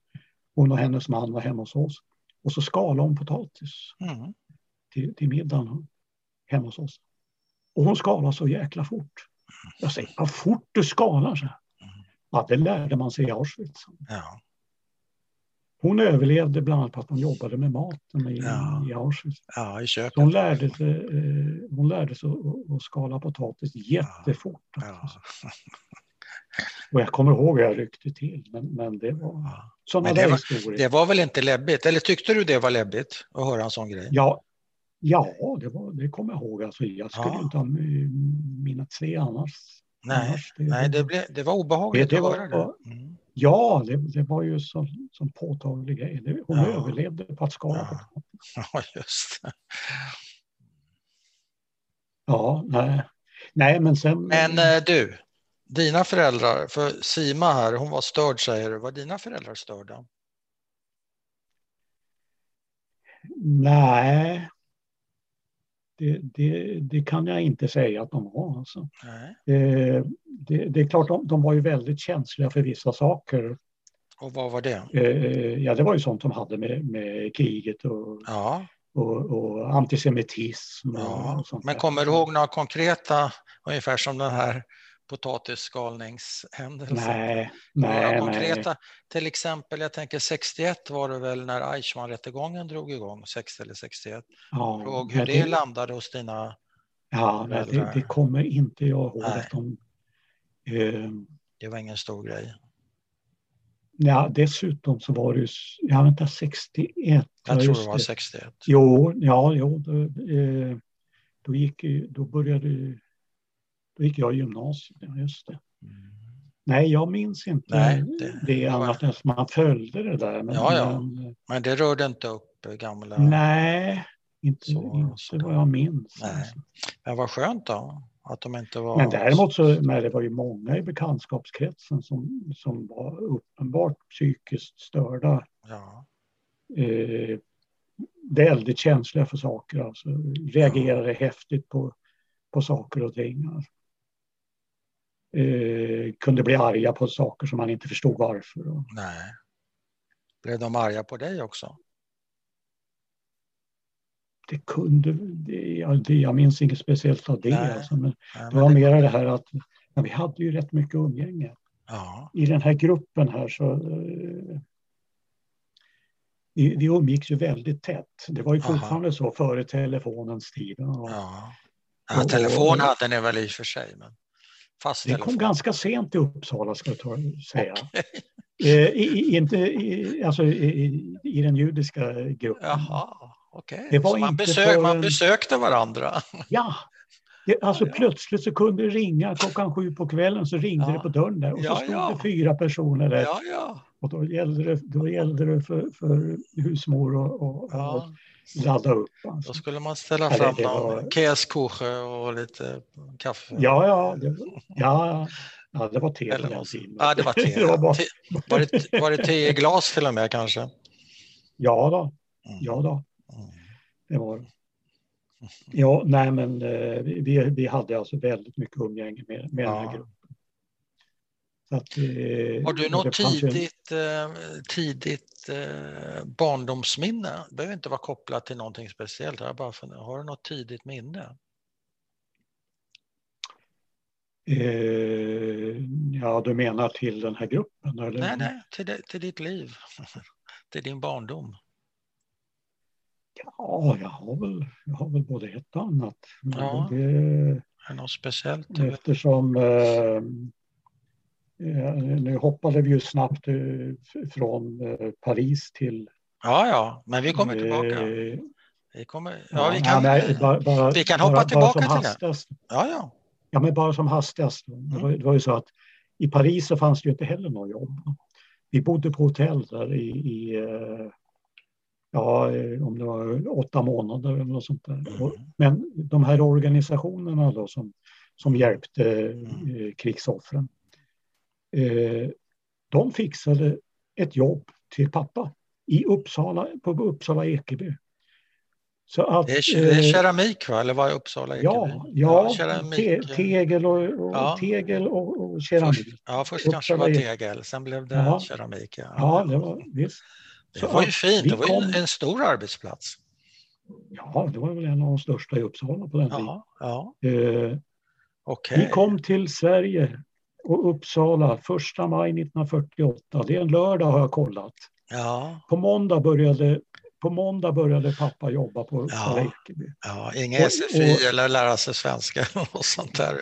hon och hennes man var hemma hos oss. Och så skalade hon potatis Mm. till, till middagen hemma hos oss. Och hon skalade så jäkla fort. Jag säger, vad fort du skalar så. Ja, det lärde man sig i Auschwitz. Ja. Hon överlevde bland annat på att hon jobbade med maten i, Ja. i Auschwitz. ja, i Så köket. hon lärde sig, eh, hon lärde sig att, att skala potatis jättefort. Ja. Alltså. Och jag kommer ihåg hur jag ryckte till, men, men det var sådana Men det där var- historier. Det var väl inte läbbigt? Eller tyckte du det var läbbigt att höra en sån grej? Ja, ja det, var, det kommer jag ihåg. Alltså, jag skulle Ja. inte ha minnats det annars. Nej, annars. Det, nej det, blev, det var obehagligt Det- det att var- höra det. Mm. Ja, det, det var ju så, som påtaglig grej. Hon Ja. överlevde på att skala Ja. Ja, just det. Ja, nej. nej, men sen... Men eh, du, dina föräldrar, för Sima här, hon var störd säger du. Var dina föräldrar störda? Nej. Det, det, det kan jag inte säga att de var. Alltså. Nej. Eh, det, det är klart, de, de var ju väldigt känsliga för vissa saker. Och vad var det? Eh, ja, det var ju sånt som hade med, med kriget och, Ja, och, och antisemitism. Ja. och Men kommer du ihåg några konkreta, ungefär som den här potatisskalningshändelsen? Nej, Några nej, nej. konkreta, till exempel, jag tänker 61 var det väl när Eichmann-rättegången drog igång, 60 eller 61. Ja, Fråg hur nej, det landade hos dina... ja, nej, det, det kommer inte jag ihåg. Att de, eh, Det var ingen stor grej. ja, dessutom så var det ju, ja vänta, 61. Jag ja, tror det var 61. Jo, ja, jo, då, eh, då, gick, då började då gick jag i gymnasiet, ja, just det. Mm. Nej, jag minns inte Nej, det, det- annat än att man följde det där. Men, Ja, ja. men, Men det rörde inte upp gamla... nej, inte, Så- inte vad jag minns. Nej. alltså. Men vad skönt då, att de inte var... Men däremot så, men det var ju många i bekantskapskretsen som, som var uppenbart psykiskt störda. Ja, Eh, väldigt känsliga för saker, alltså reagerade häftigt på, på saker och ting. Alltså. Eh, kunde bli arga på saker som man inte förstod varför. Nej. Blev de arga på dig också? det kunde, det, jag, det, jag minns inget speciellt av det. Nej. Alltså, men Nej, det var mer det här att ja, vi hade ju rätt mycket umgänge. Ja, I den här gruppen här så eh, vi, vi umgicks ju väldigt tätt. Det var ju Aha. fortfarande så före telefonens tid. Och ja. ja Och- telefon hade ni väl i och för sig, men fast Det kom ganska sent i Uppsala ska jag ta, säga. Eh, i, inte i, alltså, i, i- den judiska gruppen. Jaha. Det var Så man, besök, man besökte varandra? Ja, det, alltså Ja, ja. plötsligt så kunde det ringa klockan sju på kvällen så ringde Ja. det på dörren där och så stod det fyra personer där och då gällde det, då gällde det för, för husmor och, och, och ladda upp. Då Alltså. skulle man ställa Ja, fram det någon var- och lite kaffe. Ja, ja, det, ja, ja, det var te Eller något. Ja, det var te. det var bara, Var det, var det te i glas till och med kanske? ja, då, Mm. ja då, Mm. det var. Ja, nej men eh, vi, vi hade alltså väldigt mycket umgänge med, med den här Ja. gruppen. Att, eh, Har du något ju en- tidigt, eh, tidigt eh, barndomsminne? Det behöver inte vara kopplat till någonting speciellt. Jag bara funderar, har du något tidigt minne? Eh, ja, du menar till den här gruppen? Eller? Nej, nej, till, det, till ditt liv. till din barndom. Ja, jag har väl, jag har väl både ett och annat. Men Ja. det, Är något speciellt? Eftersom eh, nu hoppade vi ju snabbt eh, från eh, Paris till... Ja, ja, men vi kommer tillbaka. eh, Vi, kommer, ja, vi kan, nej, bara, bara, vi kan hoppa bara, tillbaka till det. ja, ja. Ja, men bara som hastigast. Det, var, det var ju så att i Paris så fanns det ju inte heller något jobb. Vi bodde på hotell där i, i eh, ja, eh, om det var åtta månader eller något sånt där. Mm. men de här organisationerna då som, som hjälpte eh, krigsoffren, eh, de fixade ett jobb till pappa i Uppsala, på Uppsala Ekeby. Så att, Det är, det är eh, keramik, va? eller vad är Uppsala? Ekeby? Ja, ja, keramik. te, tegel och, och, Ja. tegel och, och keramik. Först, ja, först Uppsala kanske det var tegel, sen blev det Ja. keramik. Ja. Ja, det var visst. det så var ju fint, det var ju en, kom- en stor arbetsplats. Ja, det var väl en av de största i Uppsala på den tiden. Ja, ja. Eh, okej. Vi kom till Sverige och Uppsala 1 maj 1948. Det är en lördag har jag kollat. Ja, På måndag började, på måndag började pappa jobba på Ja. Ekeby. ja, inga Och- SFI och- eller lära sig svenska och sånt där.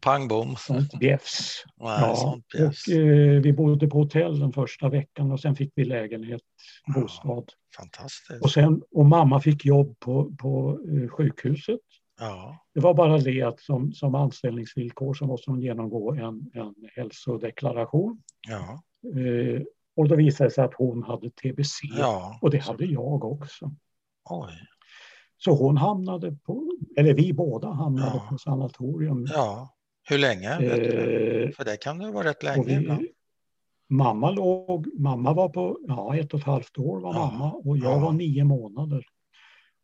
Pang bom. Sånt bjäfs. Ja, sånt bjäss. och eh, vi bodde på hotell den första veckan och sen fick vi lägenhet, Ja. bostad. Fantastiskt. Och, sen, och mamma fick jobb på, på eh, sjukhuset. Ja, Det var bara det att som, som anställningsvillkor så måste hon genomgå en, en hälsodeklaration. ja, Eh, och då visade det sig att hon hade tbc. ja. Och det hade jag också. Oj, Så hon hamnade på, eller vi båda hamnade Ja. på sanatorium. ja. Hur länge? Eh, För det kan det vara rätt länge ibland. mamma låg, mamma var på, ja ett och ett halvt år var Ja. mamma och jag Ja. var nio månader.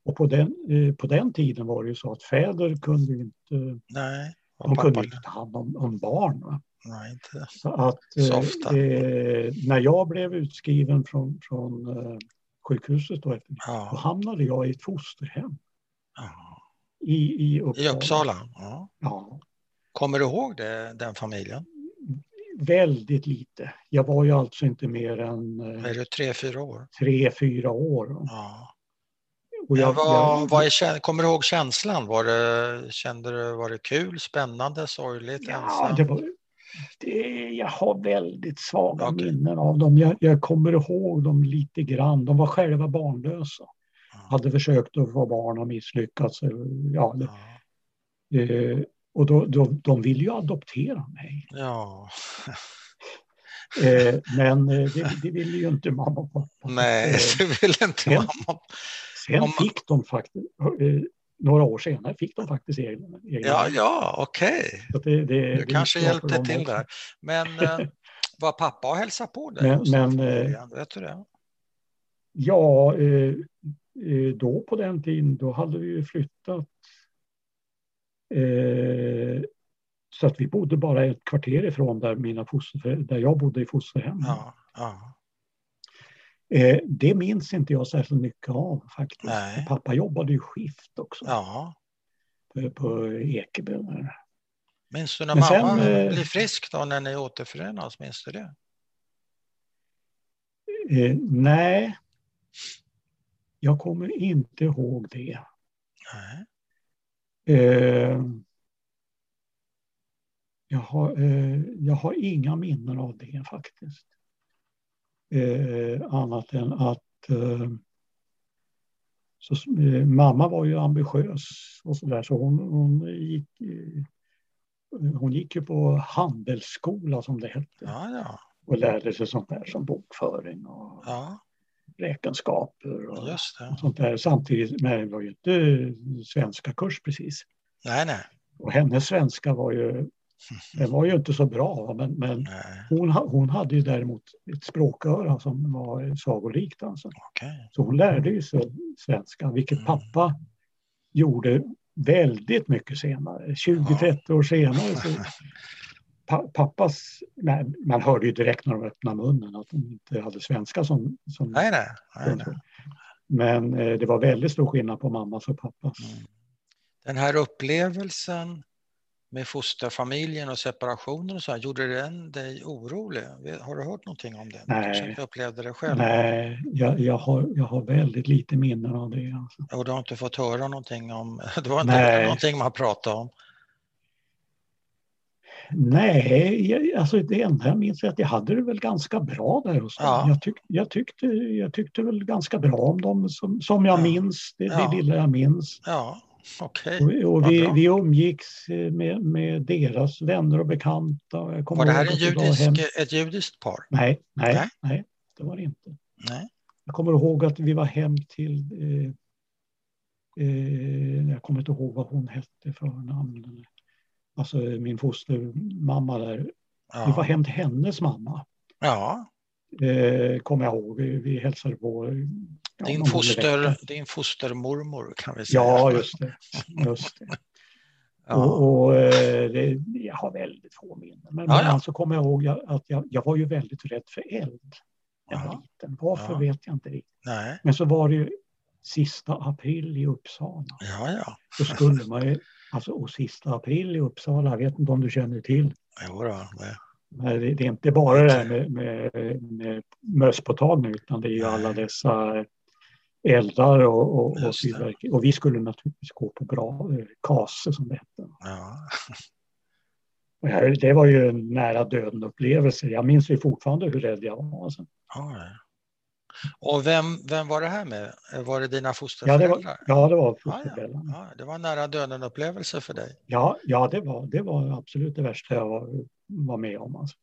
Och på den, eh, på den tiden var det ju så att fäder kunde inte Nej, De kunde inte ta hand om, om barn. Va? Nej, inte så att så ofta. Eh, när jag blev utskriven från, från eh, sjukhuset då, ja. då hamnade jag i ett fosterhem. Ja. I, i Uppsala. I Uppsala? Ja. ja. Kommer du ihåg det, den familjen? Väldigt lite. Jag var ju alltså inte mer än... Eh, är det tre, fyra år? Tre, fyra år. Ja. Och jag, vad, vad är, kommer du ihåg känslan? Var det, kände du, var det kul, spännande, sorgligt, ja, ensam? Det var, det, jag har väldigt svaga okay. minnen av dem. Jag, jag, kommer ihåg dem lite grann. De var själva barnlösa. Mm. Hade försökt att få barn och misslyckats. Ja, det, mm. eh, och då, då, de ville ju adoptera mig. Ja. eh, men eh, det, det ville ju inte mamma och pappa. Nej, det ville inte mamma. Sen Om... fick de faktiskt, eh, några år senare fick de faktiskt egna. egna ja, ja, okej. Okay. du kanske hjälpte till där. Men eh, var pappa och hälsade på dig? Men, men, eh, vet du det? Ja, då på den tiden, då hade vi ju flyttat så att vi bodde bara ett kvarter ifrån där, mina foster, där jag bodde i fosterhem. Ja, ja. Eh, det minns inte jag särskilt mycket av faktiskt. Nej. Pappa jobbade ju skift också. Ja. På, på Ekeby. Minns du när Men mamma sen, eh, blev frisk då när ni återförenas? Minns du det? Eh, nej. Jag kommer inte ihåg det. Nej. Eh, jag, har, eh, jag har inga minnen av det faktiskt eh, annat än att eh, så, eh, mamma var ju ambitiös och så där så hon, hon, gick, eh, hon gick ju på handelsskola som det hette. Ja, ja. Och lärde sig sånt där som bokföring och ja. räkenskaper och, och, sånt där. Samtidigt, men det var ju inte svenska kurs precis. Nej, nej. Och hennes svenska var ju den var ju inte så bra, men, men hon, hon hade ju däremot ett språköra som var sagolikt. Alltså. Okay. Så hon lärde ju sig svenska, vilket mm. pappa gjorde väldigt mycket senare. 20-30 år senare. Så, pa, pappas, nej, man hörde ju direkt när de öppnade munnen att de inte hade svenska som... som nej, nej, nej, nej. Men eh, det var väldigt stor skillnad på mammas och pappas. Mm. Den här upplevelsen med fosterfamiljen och separationen och så här, gjorde den dig orolig? Har du hört någonting om det? Nej, du inte upplevde det själv? Nej, jag, jag, har, jag har väldigt lite minnen av det. Alltså. Och du har inte fått höra någonting om, det var inte nej. någonting man pratade om? Nej, jag, alltså det enda jag minns är att jag hade det väl ganska bra där. Så. Ja. Jag, tyck, jag, tyckte, jag tyckte väl ganska bra om dem som, som jag ja. minns, det, ja. det lilla jag minns. Ja. Okay. Och, och vi, vi umgicks eh, med, med deras vänner och bekanta. var det här en judisk, ett judiskt par? Nej, nej, nej, nej, det var det inte. Nej. Jag kommer ihåg att vi var hem till, eh, eh, jag kommer inte ihåg vad hon hette för namn. Alltså min fostermamma där. Ja. Vi var hem till hennes mamma. Ja. Eh, kommer jag ihåg. Vi, vi hälsade på din, foster, din fostermormor kan vi säga. Ja, just det. Just det. ja. Och, och eh, det, jag har väldigt få minnen. Men, ja, ja. alltså kommer jag ihåg att jag, jag var ju väldigt rädd för eld. Jag var liten. Varför vet jag inte riktigt. Nej. Men så var det ju sista april i Uppsala. Ja, ja. Då skulle man ju, alltså och sista april i Uppsala, jag vet inte om du känner till. Jo då, det. Det är inte bara det här med, med, med mösspåtagning utan det är ju alla dessa eldar och, och, och. Och vi skulle naturligtvis gå på bra eh, kase som det hette. Ja. Det var ju en nära döden upplevelse. Jag minns ju fortfarande hur rädd jag var. Alltså. Ja. Och vem, vem var det här med? Var det dina fosterföräldrar? Ja, det var, ja, det var fosterföräldrarna. Ja, ja. det var en nära döden upplevelse för dig? Ja, ja det, var, det var absolut det värsta jag var, var med om. Alltså.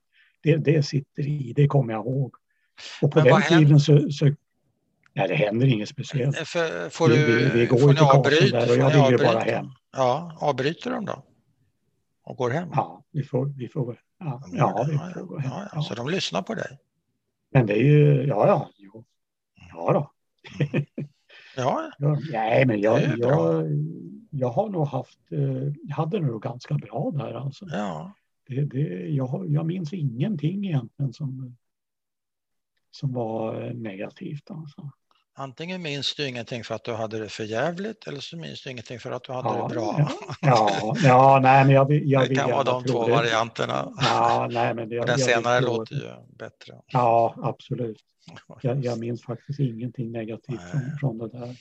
Det, det sitter i, det kommer jag ihåg. Och på Men den tiden så, så Nej, det händer inget speciellt. För, får du, vi, vi går får ni avbryta? Där och jag vill ju bara hem. Ja, avbryter de då? Och går hem? Ja, vi får, vi får, ja, ja, vi får gå hem. Ja, ja. Så de lyssnar på dig? Men det är ju, ja, ja, jo. ja då. Ja. ja nej, men jag, jag, jag har nog haft, eh, jag hade nog ganska bra där alltså. Ja. Det, det, jag, jag minns ingenting egentligen som, som var eh, negativt. Alltså. Antingen minns du ingenting för att du hade det för jävligt eller så minns du ingenting för att du hade Ja, det bra. ja, ja, ja, nej, men jag, jag det kan vara de två det. varianterna. Ja, nej, men det, Och den jag senare tro låter ju bättre. Ja, absolut. Jag, jag minns faktiskt ingenting negativt från, från det där.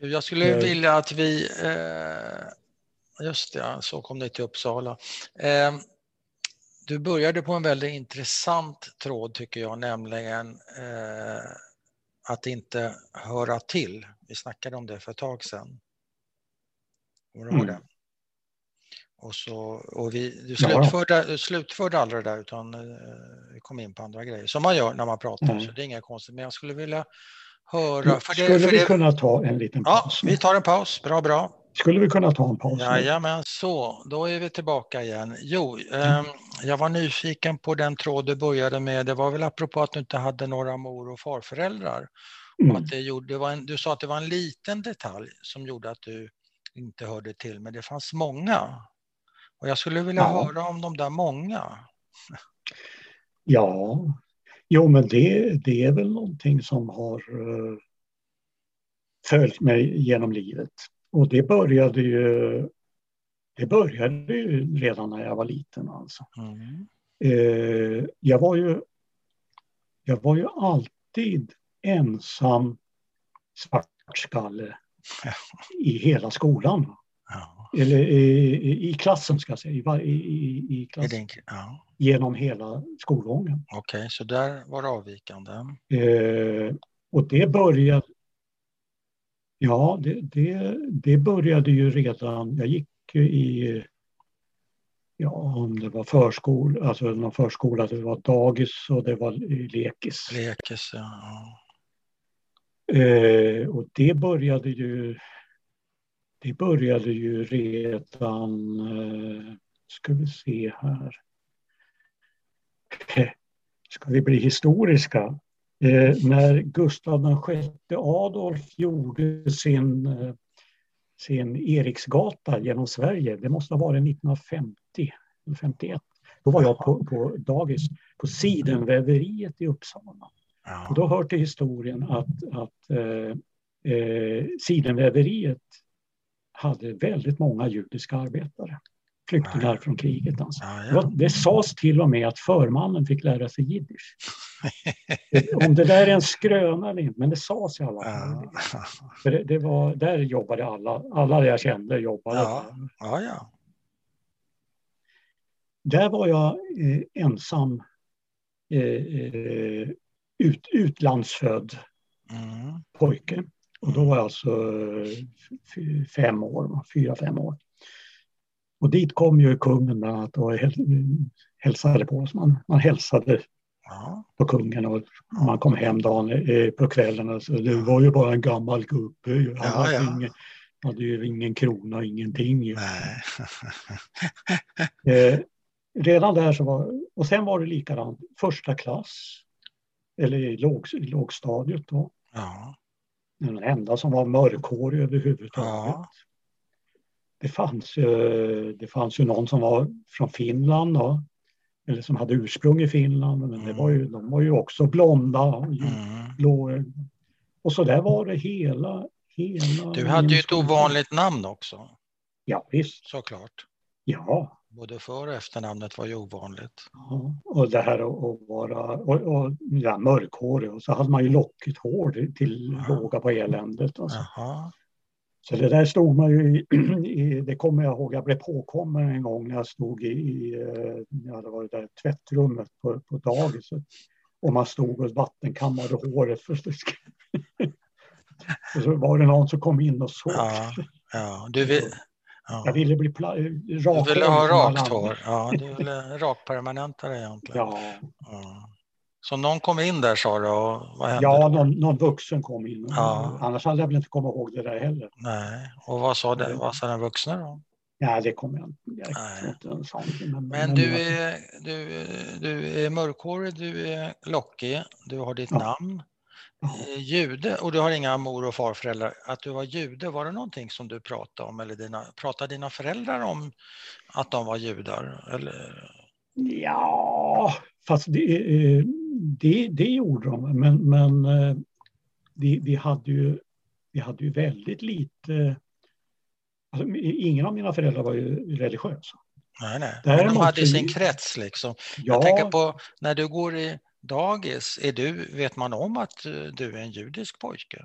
Jag skulle vilja att vi... Eh, just det, så kom det till Uppsala. Eh, du började på en väldigt intressant tråd tycker jag, nämligen eh, att inte höra till. Vi snackade om det för ett tag sedan. Kommer du ihåg Mm. det? Och, så, och vi, du, Ja. slutförde, du slutförde aldrig det där utan eh, kom in på andra grejer som man gör när man pratar, Mm. så det är inget konstigt. Men jag skulle vilja höra... För det, Skulle för vi det, kunna ta en liten Ja, paus? vi tar en paus. Bra, bra. Skulle vi kunna ta en paus? Jajamän, så då är vi tillbaka igen. Jo, ehm, jag var nyfiken på den tråd du började med. Det var väl apropå att du inte hade några mor och farföräldrar. Och Mm. att det gjorde, det en, du sa att det var en liten detalj som gjorde att du inte hörde till, men det fanns många. Och jag skulle vilja Ja. höra om de där många. Ja, jo men det, det är väl någonting som har eh, följt mig genom livet. Och det började ju, det började ju redan när jag var liten alltså. Mm. Eh, jag var ju, jag var ju alltid ensam svartskalle i hela skolan. Ja, Eller i, i, i klassen ska jag säga, i, i, i, klassen, ja. genom hela skolgången. Okej, så där var det avvikande. Eh, och det började... Ja, det, det, det började ju redan... Jag gick ju i... Ja, om det var förskola, alltså någon förskola, det var dagis och det var lekis. Lekis, ja. Eh, och det började ju... Det började ju redan... Eh, ska vi se här. Ska vi bli historiska? Eh, när Gustav VI Adolf gjorde sin, eh, sin Eriksgata genom Sverige, det måste ha varit 1950 eller 51. Då var jag på, på dagis på Sidenväveriet i Uppsala. Och då hör till historien att, att eh, eh, Sidenväveriet hade väldigt många judiska arbetare. Flyktingar från kriget. Alltså. Ja, ja. det sades till och med att förmannen fick lära sig jiddisch. Om det där är en skröna eller inte, men det sades i alla fall. Ja. För det, det var, där jobbade alla, alla jag kände jobbade Ja. ja, ja. Där var jag eh, ensam eh, eh, ut, utlandsfödd Mm. pojke. Och då var jag alltså eh, fem år, fyra, fem år. Och dit kom ju kungen bland annat och häl- hälsade på oss. Man, man hälsade. På kungen och man kom hem dagen eh, på kvällen. Alltså, det var ju bara en gammal gubbe. Han Ja, hade, ja. Ingen, hade ju ingen krona, ingenting. Eh, redan där så var, och sen var det likadant, första klass, eller i, låg, lågstadiet då. Ja. Den enda som var mörkhårig överhuvudtaget. Ja. Det, fanns, det fanns ju någon som var från Finland då, eller som hade ursprung i Finland, men det Mm. var ju, de var ju också blonda och Mm. blå. Och så där var det hela, hela Du hade ju ett ovanligt namn också, Ja, visst. såklart. Ja, Både för och efternamnet var ju ovanligt. Ja, och det här att vara och, och, ja, mörkhårig och så hade man ju lockigt hår till Ja. råga på eländet. Alltså. Jaha. Så det där stod man ju i, i, det kommer jag ihåg, jag blev påkommen en gång när jag stod i, i eh, ja, det var det där tvättrummet på, på dagiset. Och man stod och vattenkammade håret. För och så var det någon som kom in och såg. Ja, ja. Du, vill, ja. Jag ville bli pla- du rak ville ha rakt hår. Ja, du ville rakpermanenta egentligen. Ja, Ja. Så någon kom in där sa du och vad hände? ja någon, någon vuxen kom in. Ja. Annars hade jag väl inte kommit ihåg det där heller. Nej, och vad sa, det, vad sa den vuxna då? Ja, det kommer jag inte. Nej. sån. Men, Men du är, du, du är mörkhårig, du är lockig, du har ditt Ja. namn. eh, jude och du har inga mor och farföräldrar, att du var jude, var det någonting som du pratade om eller dina, pratade dina föräldrar om att de var judar? Eller? Ja, fast det, eh, det, det gjorde de, men, men eh, vi, vi, hade ju, vi hade ju väldigt lite... Alltså, ingen av mina föräldrar var ju religiösa. Nej, nej. Men de hade sin krets liksom. Ja. Jag tänker på när du går i dagis, är du, vet man om att eh, du är en judisk pojke?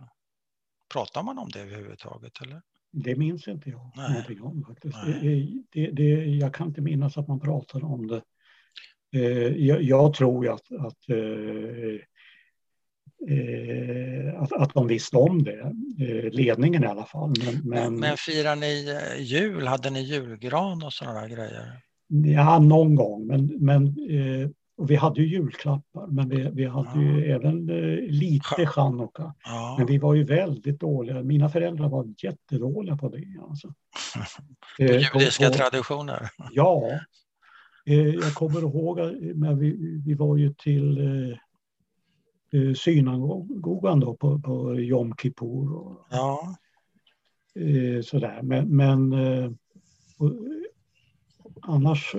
Pratar man om det överhuvudtaget? Eller? Det minns inte jag Nej. någonting om faktiskt. Det, det, det, jag kan inte minnas att man pratade om det. Eh, jag, jag, tror ju att, att, eh, att, att de visste om det, ledningen i alla fall. Men, men, men firar ni jul? Hade ni julgran och sådana grejer? Ja, någon gång, men, men vi hade ju julklappar, men vi, vi hade ja. ju även eh, lite chanukka. Ja. Men vi var ju väldigt dåliga. Mina föräldrar var jättedåliga på det. Alltså. på eh, judiska på, traditioner? Ja. Eh, jag kommer ihåg när vi, vi var ju till eh, eh synagogan då på, på Jom Kippur. Och, ja. Sådär. Men, men och, annars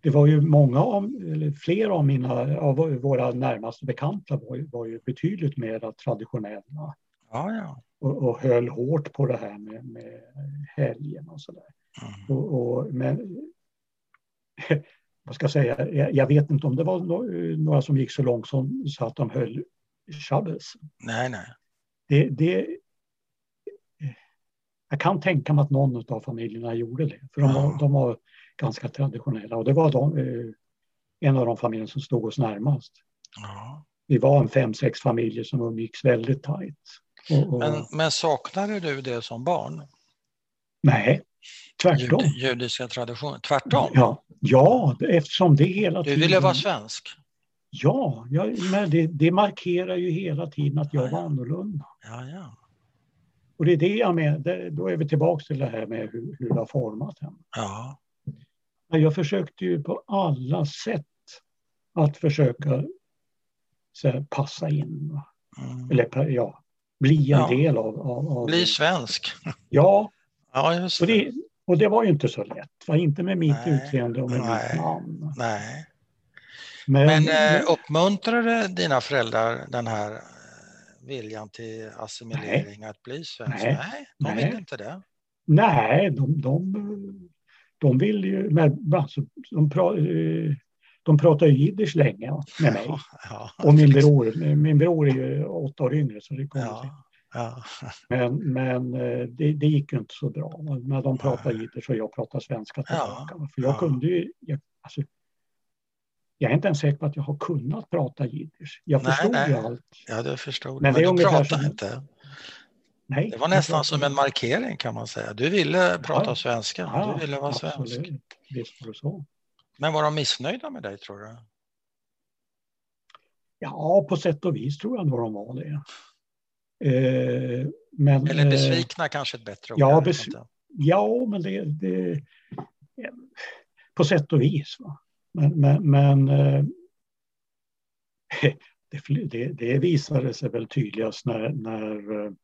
det var ju många av, eller fler av mina, av våra närmaste bekanta var, var ju betydligt mer traditionella. Ja, ja. Och, och höll hårt på det här med, med helgen och sådär. Mm. Och, och, men vad ska jag säga, jag, vet inte om det var några som gick så långt som så att de höll Shabbos. Nej, nej. Det, det, jag kan tänka mig att någon av familjerna gjorde det. För de var, de var ganska traditionella och det var de, eh, en av de familjer som stod oss närmast. Ja. Vi var en fem, sex familjer som umgicks väldigt tajt. Och, och... Men, men saknade du det som barn? Nej, tvärtom. Jud, judiska traditioner, tvärtom? Ja, ja, eftersom det hela tiden... Du ville vara svensk? Ja, ja men det, det markerar ju hela tiden att jag ja, ja. var annorlunda. Ja, ja. Och det är det jag menar, då är vi tillbaka till det här med hur, hur det har format henne. Ja. Jag försökte ju på alla sätt att försöka här, passa in. Mm. Eller ja, bli en ja. del av, av, av... Bli svensk. Ja. ja just det. Och, det, och det var ju inte så lätt. Va? Inte med mitt Nej. utseende och med Nej. mitt namn. Nej. Men, Men eh, uppmuntrade dina föräldrar den här eh, viljan till assimilering, Nej. att bli svensk? Nej, Nej de Nej. vill inte det. Nej, de, de de vill ju, med, alltså, de, pra, eh, de pratar ju jiddisch länge med mig. Ja, ja, och min bror, min bror är ju åtta år yngre så det kommer ja, ja. Men, men eh, det, det, gick ju inte så bra när de pratar jiddisch och jag pratar svenska tillbaka. För jag kunde ju, jag, alltså, jag är inte ens säker på att jag har kunnat prata jiddisch. Jag nej, förstod nej. ju allt. Ja, du förstod. Men, men det är du pratar som, inte. Nej, det var nästan som en markering kan man säga. Du ville prata ja, svenska, ja, du ville vara absolut. svensk. Visst var det så. Men var de missnöjda med dig tror du? Ja, på sätt och vis tror jag nog de var det. Eh, men, Eller eh, besvikna kanske ett bättre ord. Ja, bes ja men det, det, På sätt och vis. Va? Men, men, men eh, det, det, det visade sig väl tydligast när, när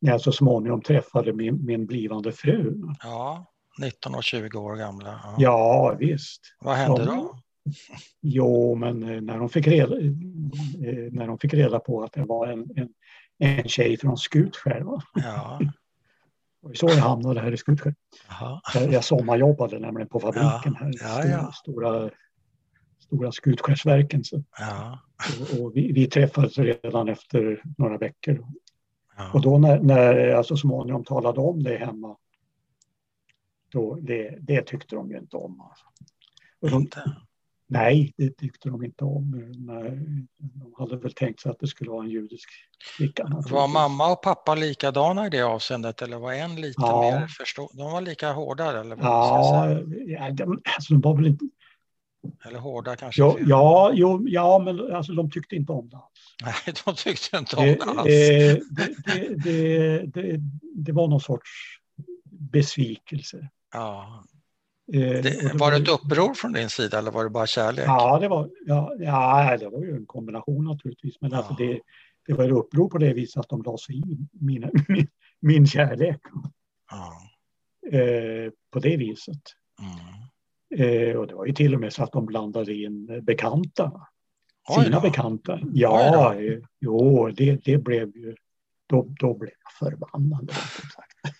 när jag så småningom träffade min, min blivande fru. Ja, 19 och 20 år gamla. Ja, ja visst. Vad hände de, då? Jo, men när de fick reda, när de fick reda på att det var en, en, en tjej från Skutskär. Ja. Och så jag hamnade här i Skutskär. Jag, jag sommarjobbade nämligen på fabriken här. Ja, ja. Stora, stora Skutskärsverken. Ja. Och, och vi, vi, träffades redan efter några veckor. Och då när, när jag så småningom talade om det hemma, då det, det tyckte de ju inte om. Alltså. De, inte? Nej, det tyckte de inte om. De hade väl tänkt sig att det skulle vara en judisk flicka. Var mamma och pappa likadana i det avseendet eller var en lite ja. mer förstå De var lika hårda? Eller vad ja, ja de, alltså de var väl inte... Eller hårda kanske? Ja, ja, jo, ja men alltså, de tyckte inte om det alls. Nej, de tyckte inte om det alls. Det, det, det, det var någon sorts besvikelse. Ja. Det, var det ett uppror från din sida eller var det bara kärlek? Ja, det var, ja, ja, det var ju en kombination naturligtvis. Men alltså ja. alltså det, det var ett uppror på det viset att de la sig i min, min, min kärlek. Ja. Eh, på det viset. Mm. Eh, och det var ju till och med så att de blandade in bekanta. Oj Sina bekanta. Ja, eh, jo, det, det blev ju... Då, då blev jag förbannad.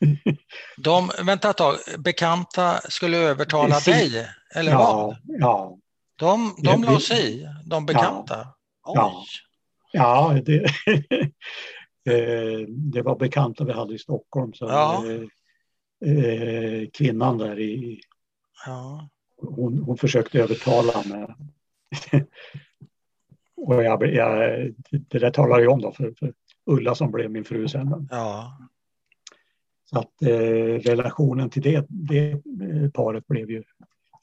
De, vänta ett tag, bekanta skulle övertala Precis. dig, eller vad? ja, ja, De, de la sig i, de bekanta? Ja. ja, det, eh, det var bekanta vi hade i Stockholm. Så, Ja. eh, eh, kvinnan där i, Ja. hon, hon försökte övertala mig. Och jag, jag, det där talar jag om då för, för Ulla som blev min fru sen. ja. Så att eh, relationen till det, det eh, paret blev ju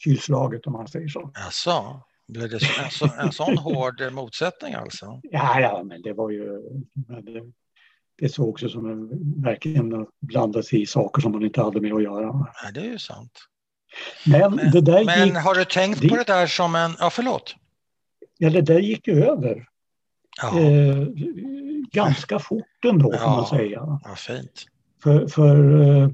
kylslaget om man säger så. Alltså, blev det så, en, så, en sån hård motsättning alltså? Ja, ja, men det var ju... Det, det såg också som en, verkligen att blanda sig i saker som man inte hade med att göra. Ja, det är ju sant. Men, Men, men gick, har du tänkt det- på det där som en... Ja, förlåt. ja, det där gick ju över Ja, eh, ganska fort ändå Ja. man säga. vad fint. För, för eh,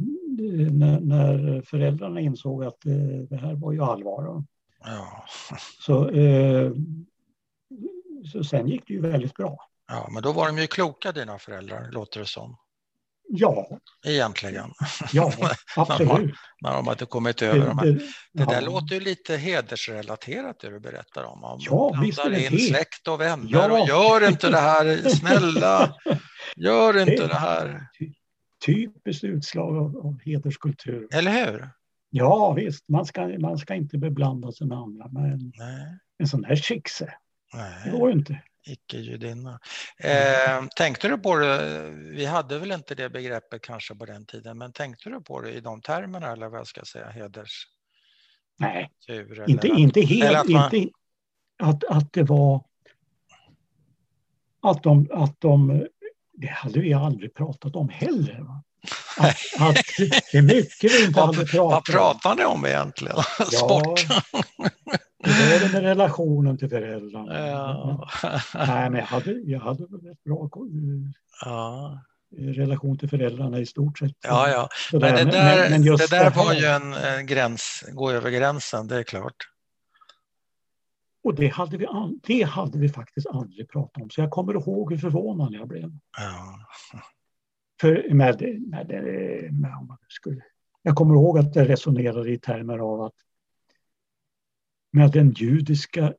när, när föräldrarna insåg att eh, det här var ju allvar. Ja. Så, eh, så sen gick det ju väldigt bra. ja, men då var de ju kloka dina föräldrar, låter det som. Ja, Egentligen. ja absolut. När de hade kommit över de här. det, Det där ja. låter ju lite hedersrelaterat det du berättar om. om Ja, man visst in det. släkt och vänner Ja. och gör inte det här, snälla, gör inte Det- det här. Typiskt utslag av, av hederskultur. Eller hur? Ja visst, man ska, man ska inte beblanda sig med andra. Men Nej, en sån här skixe, det går ju inte. Icke-judinna. Eh, tänkte du på det, vi hade väl inte det begreppet kanske på den tiden, men tänkte du på det i de termerna eller vad jag ska säga, hederstur? Nej, eller inte, att- inte helt. att man- Inte, att, att det var... Att de, att de... Det hade vi aldrig pratat om heller. Va? Att, att det är mycket vi inte hade Vad, pratat vad om. pratar ni om egentligen? Sport? Det var det med relationen till föräldrarna. Ja. Nej, men jag hade, jag hade ett bra ja. relation till föräldrarna i stort sett. Ja, ja. Men det där, men- men det där här- var ju en, en gräns, gå över gränsen, det är klart. Och det hade, vi, det hade vi faktiskt aldrig pratat om. Så jag kommer ihåg hur förvånad jag blev. Ja. För med, med, med, om man skulle, jag kommer ihåg att jag resonerade i termer av att med den judiska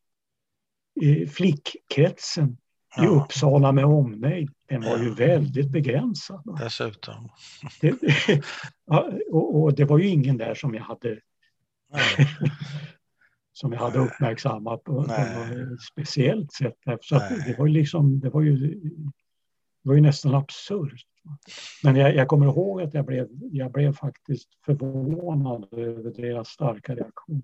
eh, flickkretsen i Ja, Uppsala med omnejd, den var ju väldigt begränsad. va. dessutom. Det, ja, och, och det var ju ingen där som jag hade, som jag hade uppmärksammat på, på något speciellt sätt. Så det var ju liksom, det var ju, det var ju nästan absurt. Men jag, jag kommer ihåg att jag blev, jag blev faktiskt förvånad över deras starka reaktion.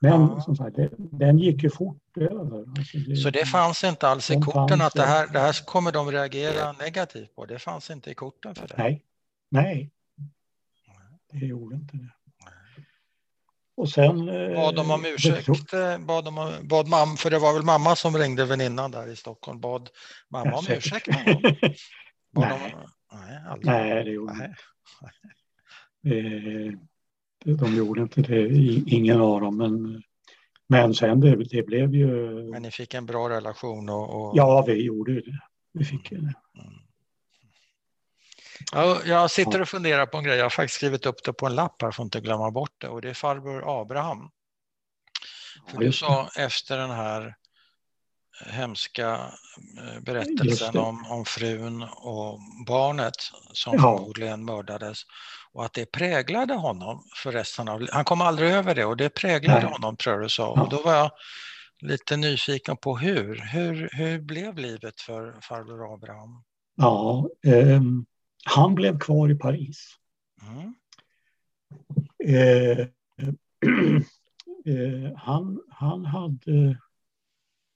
Men Ja. som sagt, det, den gick ju fort över. Alltså det, Så det fanns inte alls i korten att det här, det här kommer de reagera negativt på. Det fanns inte i korten för dig. Nej, nej. Det gjorde inte det. Och sen... eh, Bad de om det ursäkt? eh, Bad de bad mam, för det var väl mamma som ringde väninnan där i Stockholm. Bad mamma om ursäkt någon gång? Bad Nej. De, nej, aldrig. Nej, det gjorde Nej. Eh, De gjorde inte det, ingen av dem. Men, men sen det, det blev ju... Men ni fick en bra relation och, och Ja, vi gjorde det. Vi fick det. Ja, jag sitter och funderar på en grej. Jag har faktiskt skrivit upp det på en lapp här för att inte glömma bort det. Och det är farbror Abraham. För du sa efter den här hemska eh, berättelsen om, om frun och barnet som Ja. förmodligen mördades och att det präglade honom för resten av Han kom aldrig över det och det präglade Nej. honom tror jag du sa. Ja. Och då var jag lite nyfiken på hur. Hur, hur blev livet för farbror Abraham? Ja, ehm, han blev kvar i Paris. Mm. Eh, eh, han, han hade,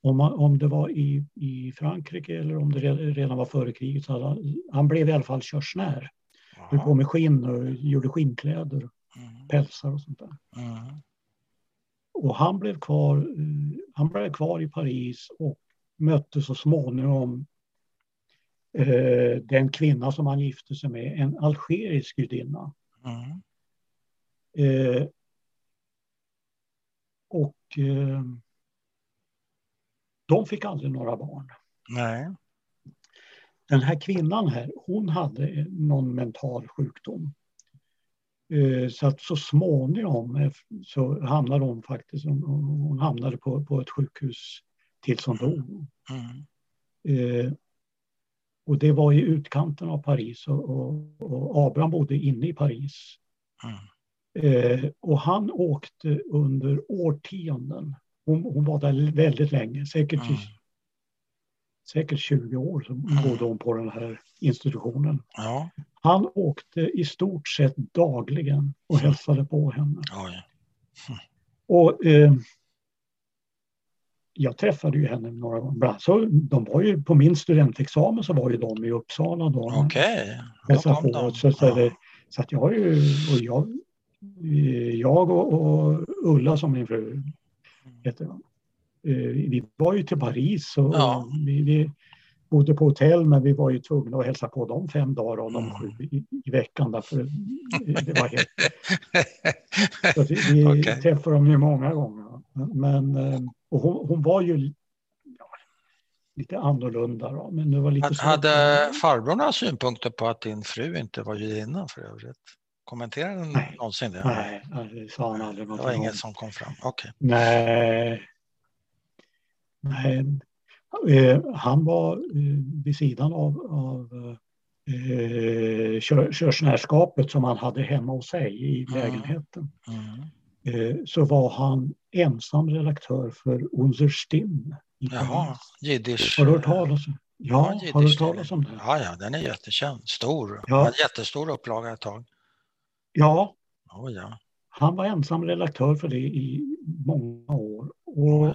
om, om det var i, i Frankrike eller om det re- redan var före kriget, så han, han blev i alla fall körsnär. Höll på med skinn och gjorde skinnkläder, Mm. pälsar och sånt där. Mm. Och han blev kvar, eh, han blev kvar i Paris och mötte så småningom eh, den kvinna som han gifte sig med, en algerisk gudinna. Mm. Eh, och eh, de fick aldrig några barn. Nej. Den här kvinnan här, hon hade någon mental sjukdom. Eh, så att så småningom eh, så hamnade hon faktiskt, hon hamnade på, på ett sjukhus tills hon dog. Mm. Eh, och det var i utkanten av Paris och, och, och Abraham bodde inne i Paris. Mm. Eh, och han åkte under årtionden. Hon, hon var där väldigt länge, säkert, Mm. säkert 20 år så Mm. bodde hon på den här institutionen. Ja, Han åkte i stort sett dagligen och hälsade på henne. oj. Och eh, jag träffade ju henne några gånger. Så de var ju, på min studentexamen så var ju de i Uppsala då. Okej. Då kom de. Så, så, det, så att jag har ju, och jag, jag och, och Ulla som min fru heter hon. Eh, Vi var ju till Paris och, Ja. vi, vi bodde på hotell men vi var ju tvungna att hälsa på dem fem dagar av de Mm. sju i, i veckan därför det var helt så vi Okej. träffade dem ju många gånger. Men, eh, och hon, hon var ju ja, lite annorlunda då, men det var lite Hade farbror några synpunkter på att din fru inte var judinna för övrigt? Kommenterade han Nej. någonsin det? Nej, det sa han aldrig Det var inget som kom fram. Okej. Nej. Nej. Eh, han var eh, vid sidan av, av eh, kör, körsnärskapet som han hade hemma hos sig i Mm. lägenheten. Mm. Eh, så var han ensam redaktör för Unser Stimm i Jaha, jiddisch. Har du hört talas om Ja, har du hört talas om det? Ja, ja, den är jättekänd. Stor. Ja. Hade jättestor upplaga ett tag. Ja, Oh, ja. han var ensam redaktör för det i många år. Och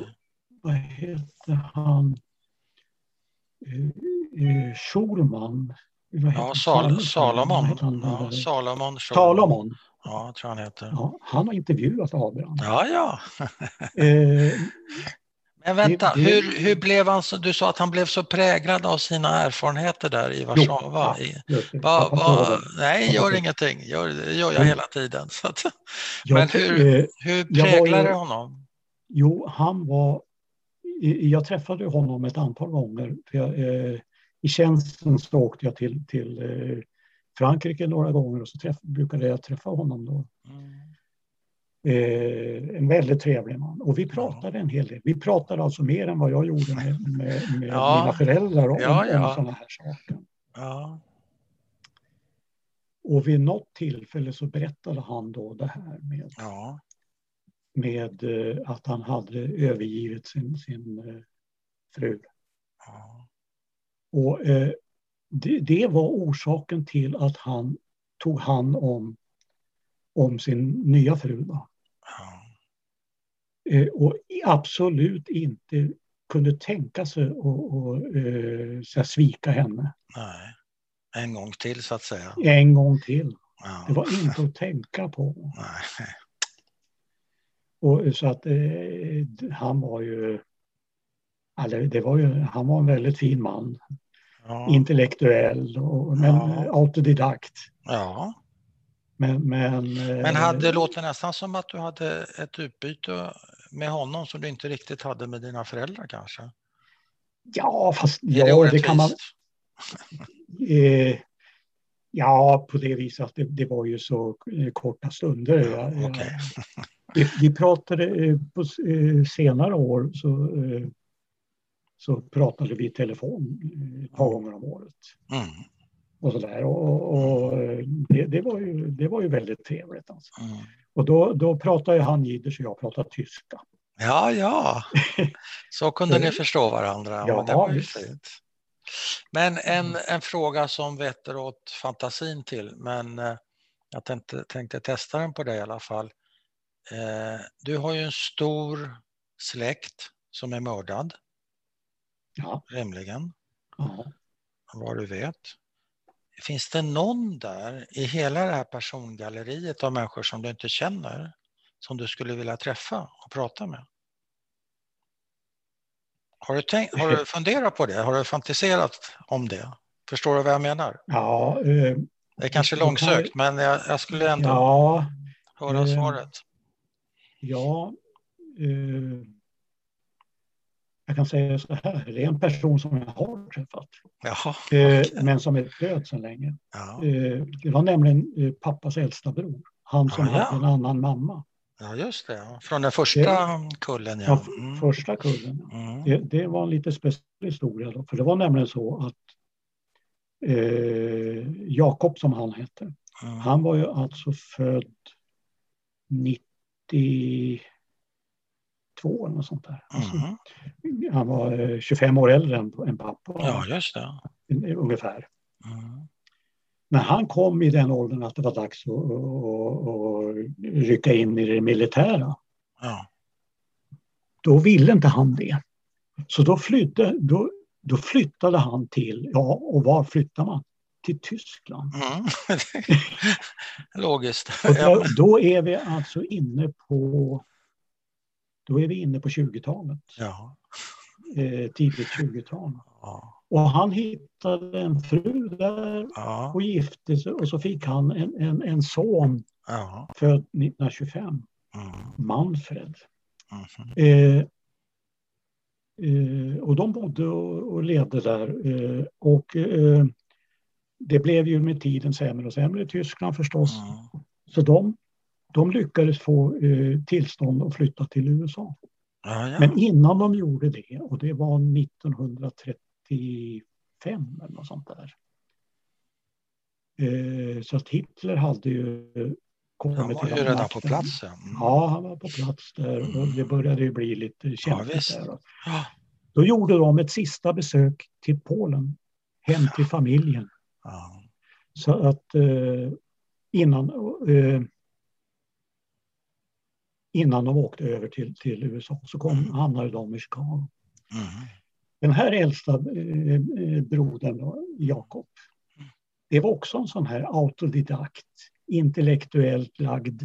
vad heter han? Eh, eh, Schulman. Ja? Sal Salomon. Ja, Salomon. Salomon. Ja, tror han heter. Ja, han har intervjuat Abraham. Ja, ja. Eh, Men vänta, Det- det- hur, hur blev han så, du sa att han blev så präglad av sina erfarenheter där i Warszawa. ja. Va, va, nej, gör ingenting. Gör, det gör jag hela tiden. Att, Jag- Men hur- hur ju- det honom? Jo, han var... Jag träffade honom ett antal gånger. Jag, eh, I tjänsten så åkte jag till, till eh, Frankrike några gånger och så träff, brukade jag träffa honom då. Mm. Eh, en väldigt trevlig man. Och vi pratade en hel del. Vi pratade alltså mer än vad jag gjorde med, med, med Ja. mina föräldrar om, Ja, ja. sådana här saker. Ja. Och vid något tillfälle så berättade han då det här med, Ja. Med eh, att han hade övergivit sin, sin eh, fru. Ja. Och eh, det, det var orsaken till att han tog hand om, om sin nya fru. Då. Ja. Och absolut inte kunde tänka sig att här svika henne Nej. En gång till så att säga. en gång till. Ja. Det var inte att tänka på. Nej. Och, så att eh, han var ju, alltså, det var ju, han var en väldigt fin man. Ja. Intellektuell och, men Ja. eh, autodidakt. ja. Men, men, eh, Men hade, det låter nästan som att du hade ett utbyte med honom som du inte riktigt hade med dina föräldrar kanske? Ja, fast det ja, det orättvist? kan man... Eh, ja, på det viset att det, det var ju så eh, korta stunder. Ja, jag- okej. vi, vi pratade eh, på eh, senare år så, eh, så pratade vi i telefon eh, ett par gånger om året. Mm. Och så där. Och, och, eh, det, det, var ju, det var ju väldigt trevligt. Alltså. Mm. Och då, då pratade han jiddisch och jag pratade tyska. Ja, ja. Så kunde ni förstå varandra. Ja, det var ju visst. fint. Men en, Mm. en fråga som vetter åt fantasin till, men eh, jag tänkte, tänkte testa den på dig i alla fall. Eh, du har ju en stor släkt som är mördad, Ja, rimligen, ja. vad du vet. Finns det någon där i hela det här persongalleriet av människor som du inte känner som du skulle vilja träffa och prata med? Har du, tänkt, har du funderat på det? Har du fantiserat om det? Förstår du vad jag menar? Ja, eh, Det är kanske långsökt, jag- men jag, jag skulle ändå ja, höra eh, svaret. ja. Eh, jag kan säga så här, det är en person som jag har träffat, Jaha, eh, okej. men som är död sedan länge. ja. Eh, det var nämligen eh, pappas äldsta bror, han som Ah, ja. hade en annan mamma. Ja, just det. Från den första kullen, Ja, Mm. Första kullen. Mm. Det, det var en lite speciell historia då, för det var nämligen så att eh, Jakob som han hette, Mm. han var ju alltså född 92 eller något sånt där. Alltså, Mhm. Han var eh, 25 år äldre än, än pappa, Ja, just det. ungefär. Mm. När han kom i den åldern att det var dags att, att, att rycka in i det militära, Ja. då ville inte han det. Så då, flydde, då, då flyttade han till, ja, och var flyttar man? Till Tyskland. Mm. Logiskt. Då, då är vi alltså inne på då är vi inne på 20-talet, ja. eh, tidigt 20-tal. Ja. Och han hittade en fru där Ja. och gifte sig och så fick han en, en, en son Ja. född 1925, Mm. Manfred. Mhm. Eh, eh, och de bodde och, och levde där. Eh, och eh, det blev ju med tiden sämre och sämre i Tyskland förstås. Mm. Så de, de lyckades få eh, tillstånd att flytta till USA. Ja. Men innan de gjorde det, och det var 1935 eller något sånt där. Eh, så att Hitler hade ju kommit Han var ju redan på makten. plats. Ja. Mm. Ja, han var på plats där och det började ju bli lite Ja, kämpigt visst. där. Ja. Då gjorde de ett sista besök till Polen, hem till familjen. Ja. Så att eh, innan, eh, innan de åkte över till, till USA så kom, Mm. hamnade de i Chicago. Mm. Den här äldsta eh, eh, brodern, då, Jakob, det var också en sån här autodidakt, intellektuellt lagd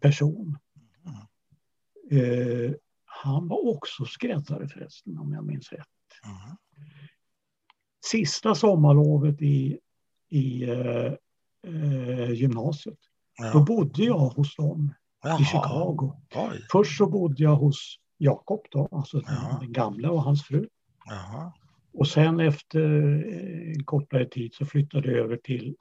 person. Eh, han var också skräddare förresten, om jag minns rätt. Mm. Sista sommarlovet i, i eh, gymnasiet, då Ja. bodde jag hos dem i Jaha. Chicago. Oj. Först så bodde jag hos Jakob då, alltså Ja. den gamla och hans fru. Jaha. Och sen efter eh, en kortare tid så flyttade jag över till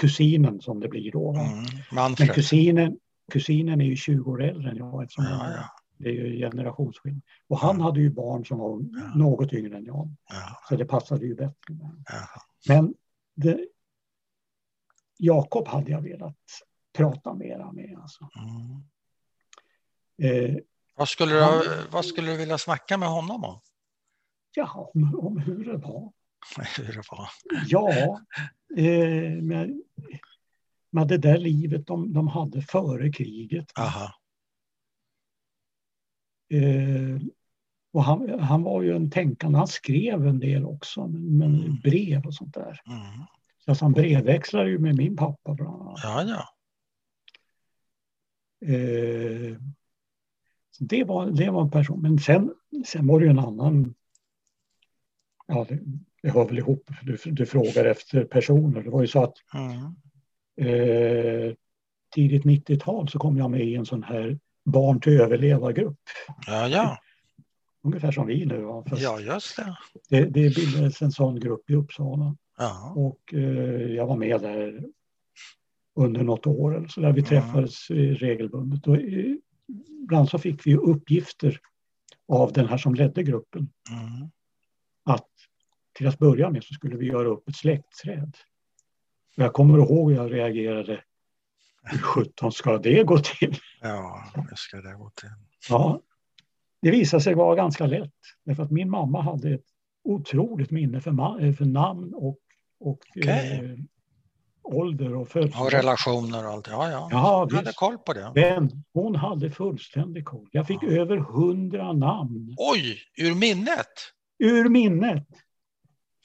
kusinen som det blir då. Mm. Men kusinen, kusinen är ju 20 år äldre än jag eftersom Ja, ja. det är ju generationsskillnad. Och han hade ju barn som var Ja. något yngre än jag. Ja. Så det passade ju bättre. Ja. Men det, Jakob hade jag velat prata mera med. Alltså. Mm. Eh, Vad, skulle du, vad skulle du vilja snacka med honom om? Ja, om, om hur det var. Hur det var. Ja, eh, med, med det där livet de, de hade före kriget. Aha. Eh, och han, han var ju en tänkande, han skrev en del också, men, men Mm. brev och sånt där. Mm. Så att han brevväxlade ju med min pappa bland annat. Ja, ja. Eh, det, var, det var en person, men sen, sen var det ju en annan, ja det, det hör väl ihop, du, du frågar efter personer. Det var ju så att Mm. eh, tidigt 90-tal så kom jag med i en sån här barn till överlevargrupp. Ja, ja. Ungefär som vi nu. Fast Ja, just det. det, det bildades en sån grupp i Uppsala Ja. och eh, jag var med där under något år eller så där vi Mm. träffades eh, regelbundet. Och, eh, ibland så fick vi uppgifter av den här som ledde gruppen Mm. Att till att börja med så skulle vi göra upp ett släktträd. Och jag kommer ihåg hur jag reagerade. Hur sjutton ska det gå till? Ja, hur ska det gå till? Ja, det visade sig vara ganska lätt. Därför att min mamma hade ett otroligt minne för, eh, för namn och, och Okej. eh, ålder och Och födsel. relationer och allt. Ja, ja. Ja, Jag hade koll på det. Men hon hade fullständig koll. Jag fick Ja. över hundra namn Oj, ur minnet! Ur minnet.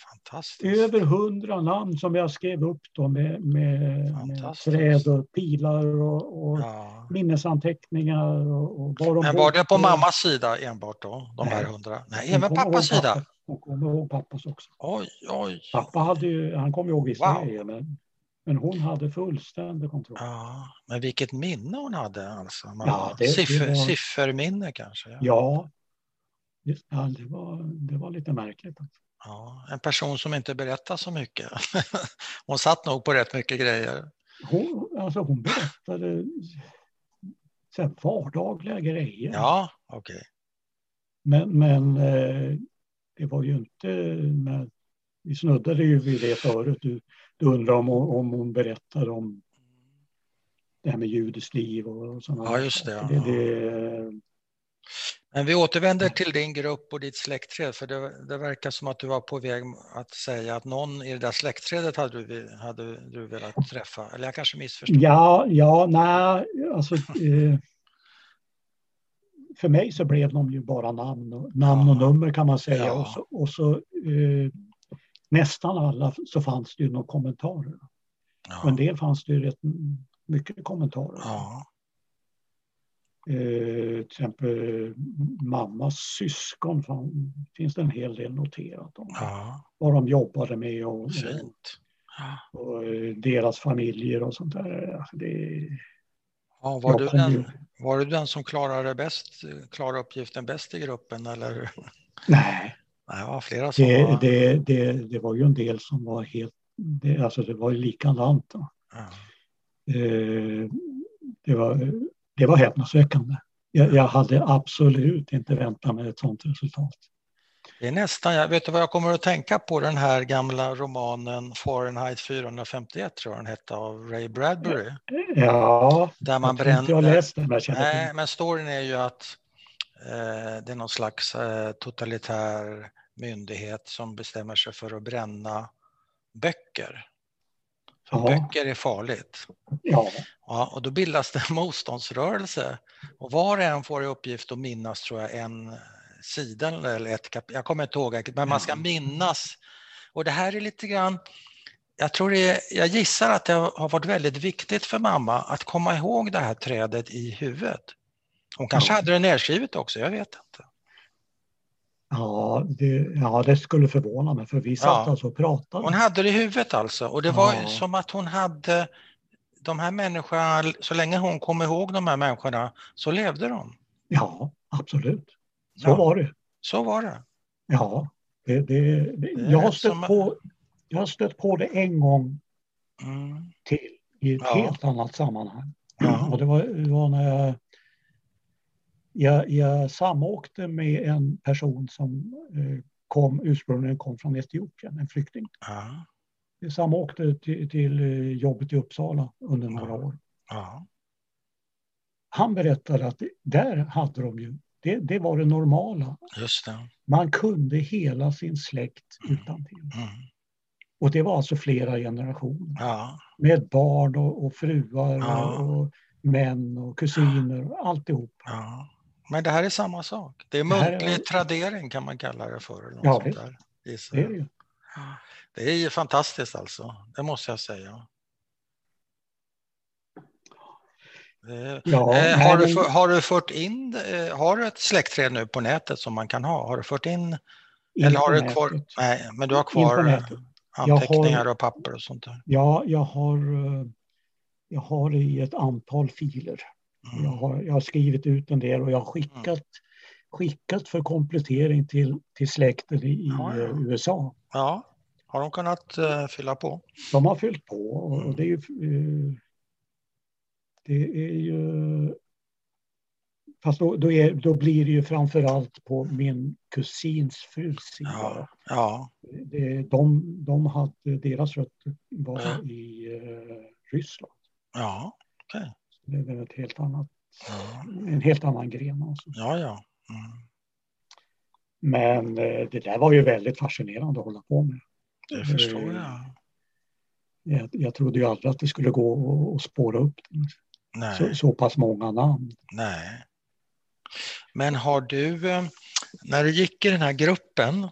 Fantastiskt. Över hundra namn som jag skrev upp då med, med, med träd och pilar och, och Ja. minnesanteckningar. Och, och var Men var det på mammas sida enbart då? De här Nej. hundra? Nej, Hon även pappas sida? Hon kommer ihåg pappas också. Oj, oj. Pappa hade ju, han kom ihåg vissa Wow. grejer, men, men hon hade fullständig kontroll. Ja, men vilket minne hon hade alltså. Man, Ja, det- det siffer, var- Sifferminne kanske. Ja. Ja, det, var, det var lite märkligt. Alltså. Ja, en person som inte berättar så mycket. hon satt nog på rätt mycket grejer. Hon, alltså hon berättade så vardagliga grejer. Ja, okej. Men, men eh, det var ju inte... När, vi snuddade ju vid det förut. Du, du undrar om, om hon berättade om det här med judiskt liv och sådana Ja, just det, ja. det, det Men vi återvänder till din grupp och ditt släktträd, för det, det verkar som att du var på väg att säga att någon i det där släktträdet hade du, hade du velat träffa. Eller jag kanske missförstod. Ja, ja, nej, alltså. Eh, för mig så blev de ju bara namn och, namn och Ja. nummer kan man säga. Ja. Och så, och så eh, nästan alla så fanns det ju några kommentarer. Och en Ja, del fanns det ju rätt mycket kommentarer. ja, till exempel mammas syskon finns det en hel del noterat om. ja, Vad de jobbade med och, och, och eh, deras familjer och sånt där. Alltså det, Ja, var, du ju- den, var du den som klarade, bäst, klarade uppgiften bäst i gruppen? Eller? nej, Nej, det var flera som det, var... det, det, det var ju en del som var helt, det, alltså det var ju likadant. Ja. Eh, det, var, det var häpnadsväckande. Jag, jag hade absolut inte väntat mig ett sådant resultat. Det är nästan, jag vet du vad jag kommer att tänka på? Den här gamla romanen Fahrenheit 451 tror jag den hette av Ray Bradbury. Ja, Där man jag inte jag brände... läst den, men jag känner till Nej, men storyn är ju att eh, det är någon slags eh, totalitär myndighet som bestämmer sig för att bränna böcker. För Ja. böcker är farligt. Ja, Ja, och då bildas det en motståndsrörelse. Och var och en får i uppgift att minnas, tror jag, en sida eller ett kapitel. Jag kommer inte ihåg, men man ska minnas. Och det här är lite grann, jag tror det jag gissar att det har varit väldigt viktigt för mamma att komma ihåg det här trädet i huvudet. Hon kanske Ja. hade det nedskrivet också, jag vet inte. ja, det, ja, det skulle förvåna mig för vi satt Ja. alltså och pratade. Hon hade det i huvudet alltså och det var Ja. som att hon hade de här människorna, så länge hon kom ihåg de här människorna så levde de. Ja, absolut. Så Ja. var det. Så var det. Ja, det, det, det, jag, har stött som- på, jag har stött på det en gång Mm. till i ett Ja. helt annat sammanhang. Ja. Och det var, det var när jag, jag, jag samåkte med en person som eh, kom, ursprungligen kom från Etiopien, en flykting. Ja. Samåkte till, till eh, jobbet i Uppsala under några år. Ja. Han berättade att det- där hade de ju, det, det var det normala. Det. Man kunde hela sin släkt utantill. Mm. Och det var alltså flera generationer. Ja. Med barn och, och fruar Ja. och, män och kusiner och alltihop. ja. Men det här är samma sak. Det är Det här är- muntlig tradering kan man kalla det för. Eller något Ja, sånt visst. där, Det är det. Det är ju fantastiskt alltså, det måste jag säga. Det- Ja, Eh, har, du har du fört in, eh, har du ett släktträd nu på nätet som man kan ha? Har du fört in, in eller har du kvar, nätet. nej, men du har kvar eh, Jag har- anteckningar och papper och sånt där? Ja, jag har, eh, jag har det i ett antal filer. Mm. Jag, har, jag har skrivit ut en del och jag har skickat, skickat för komplettering till, till släkten i Ja, ja. eh, USA. Ja, har de kunnat eh, fylla på? De har fyllt på och, det är ju... eh, Det är ju... Fast då, då, är, då blir det ju framför allt på min kusins frus. Ja, ja, Det, de, de hade, deras rötter var Ja. i eh, Ryssland. ja, okej. Det är väl ett helt annat, Ja, en helt annan gren. Alltså. ja. ja. Mm. Men eh, det där var ju väldigt fascinerande att hålla på med. Det förstår jag. Jag, jag trodde ju aldrig att det skulle gå att- spåra upp så, så pass många namn. Nej. Men har du, eh, när du gick i den här gruppen,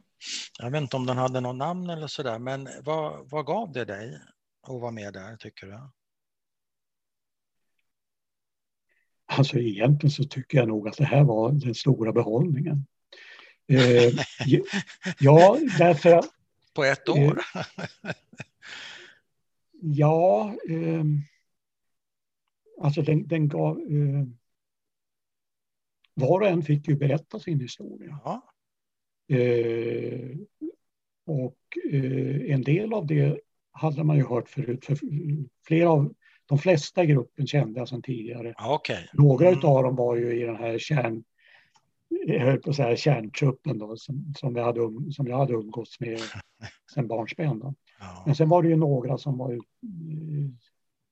jag vet inte om den hade någon namn eller sådär, men vad, vad gav det dig att vara med där tycker du? Alltså egentligen så tycker jag nog att det här var den stora behållningen. Eh, ja, därför att... På ett år? Eh, ja, eh, alltså den, den gav... Eh, var och en fick ju berätta sin historia. Ja. Eh, och eh, en del av det hade man ju hört förut. För flera av, de flesta i gruppen kände jag sedan tidigare. Okay. Några mm. av dem var ju i den här kärn, höll på att säga kärntruppen då, som, som, vi hade, um, som jag hade umgåtts med sedan barnsben. Ja. Men sen var det ju några som var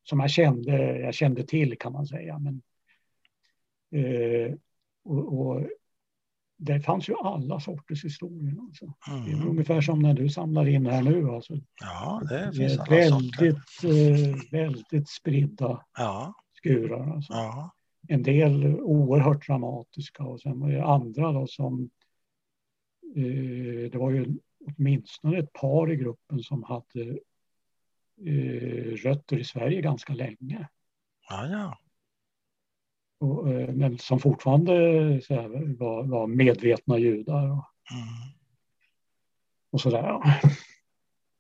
som jag kände, jag kände till kan man säga. Men, eh, och, och, det fanns ju alla sorters historier. Alltså. Mm. Det är mm. ungefär som när du samlar in här nu. Alltså. Ja, det finns alla väldigt, sorter. Eh, väldigt spridda ja. skurar. Alltså. Ja. En del oerhört dramatiska och sen var det andra då som eh, det var ju åtminstone ett par i gruppen som hade eh, rötter i Sverige ganska länge. Ja, ja. Och, eh, men som fortfarande här, var, var, medvetna judar. Och, mm. och sådär.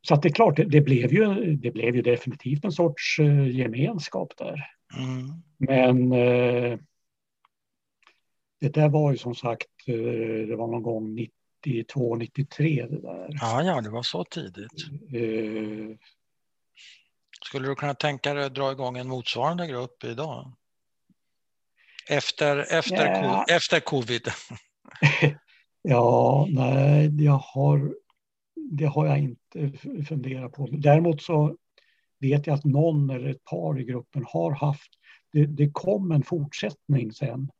Så att det är klart, det, det, blev ju, det blev ju definitivt en sorts uh, gemenskap där. Mm. Men uh, det där var ju som sagt, uh, det var någon gång 92, 93 det där. Ja, ja, det var så tidigt. Skulle du kunna tänka dig att dra igång en motsvarande grupp idag? Efter, efter, ja. efter covid? ja, nej, jag har, det har jag inte funderat på. Däremot så vet jag att någon eller ett par i gruppen har haft, det, det kom en fortsättning sen.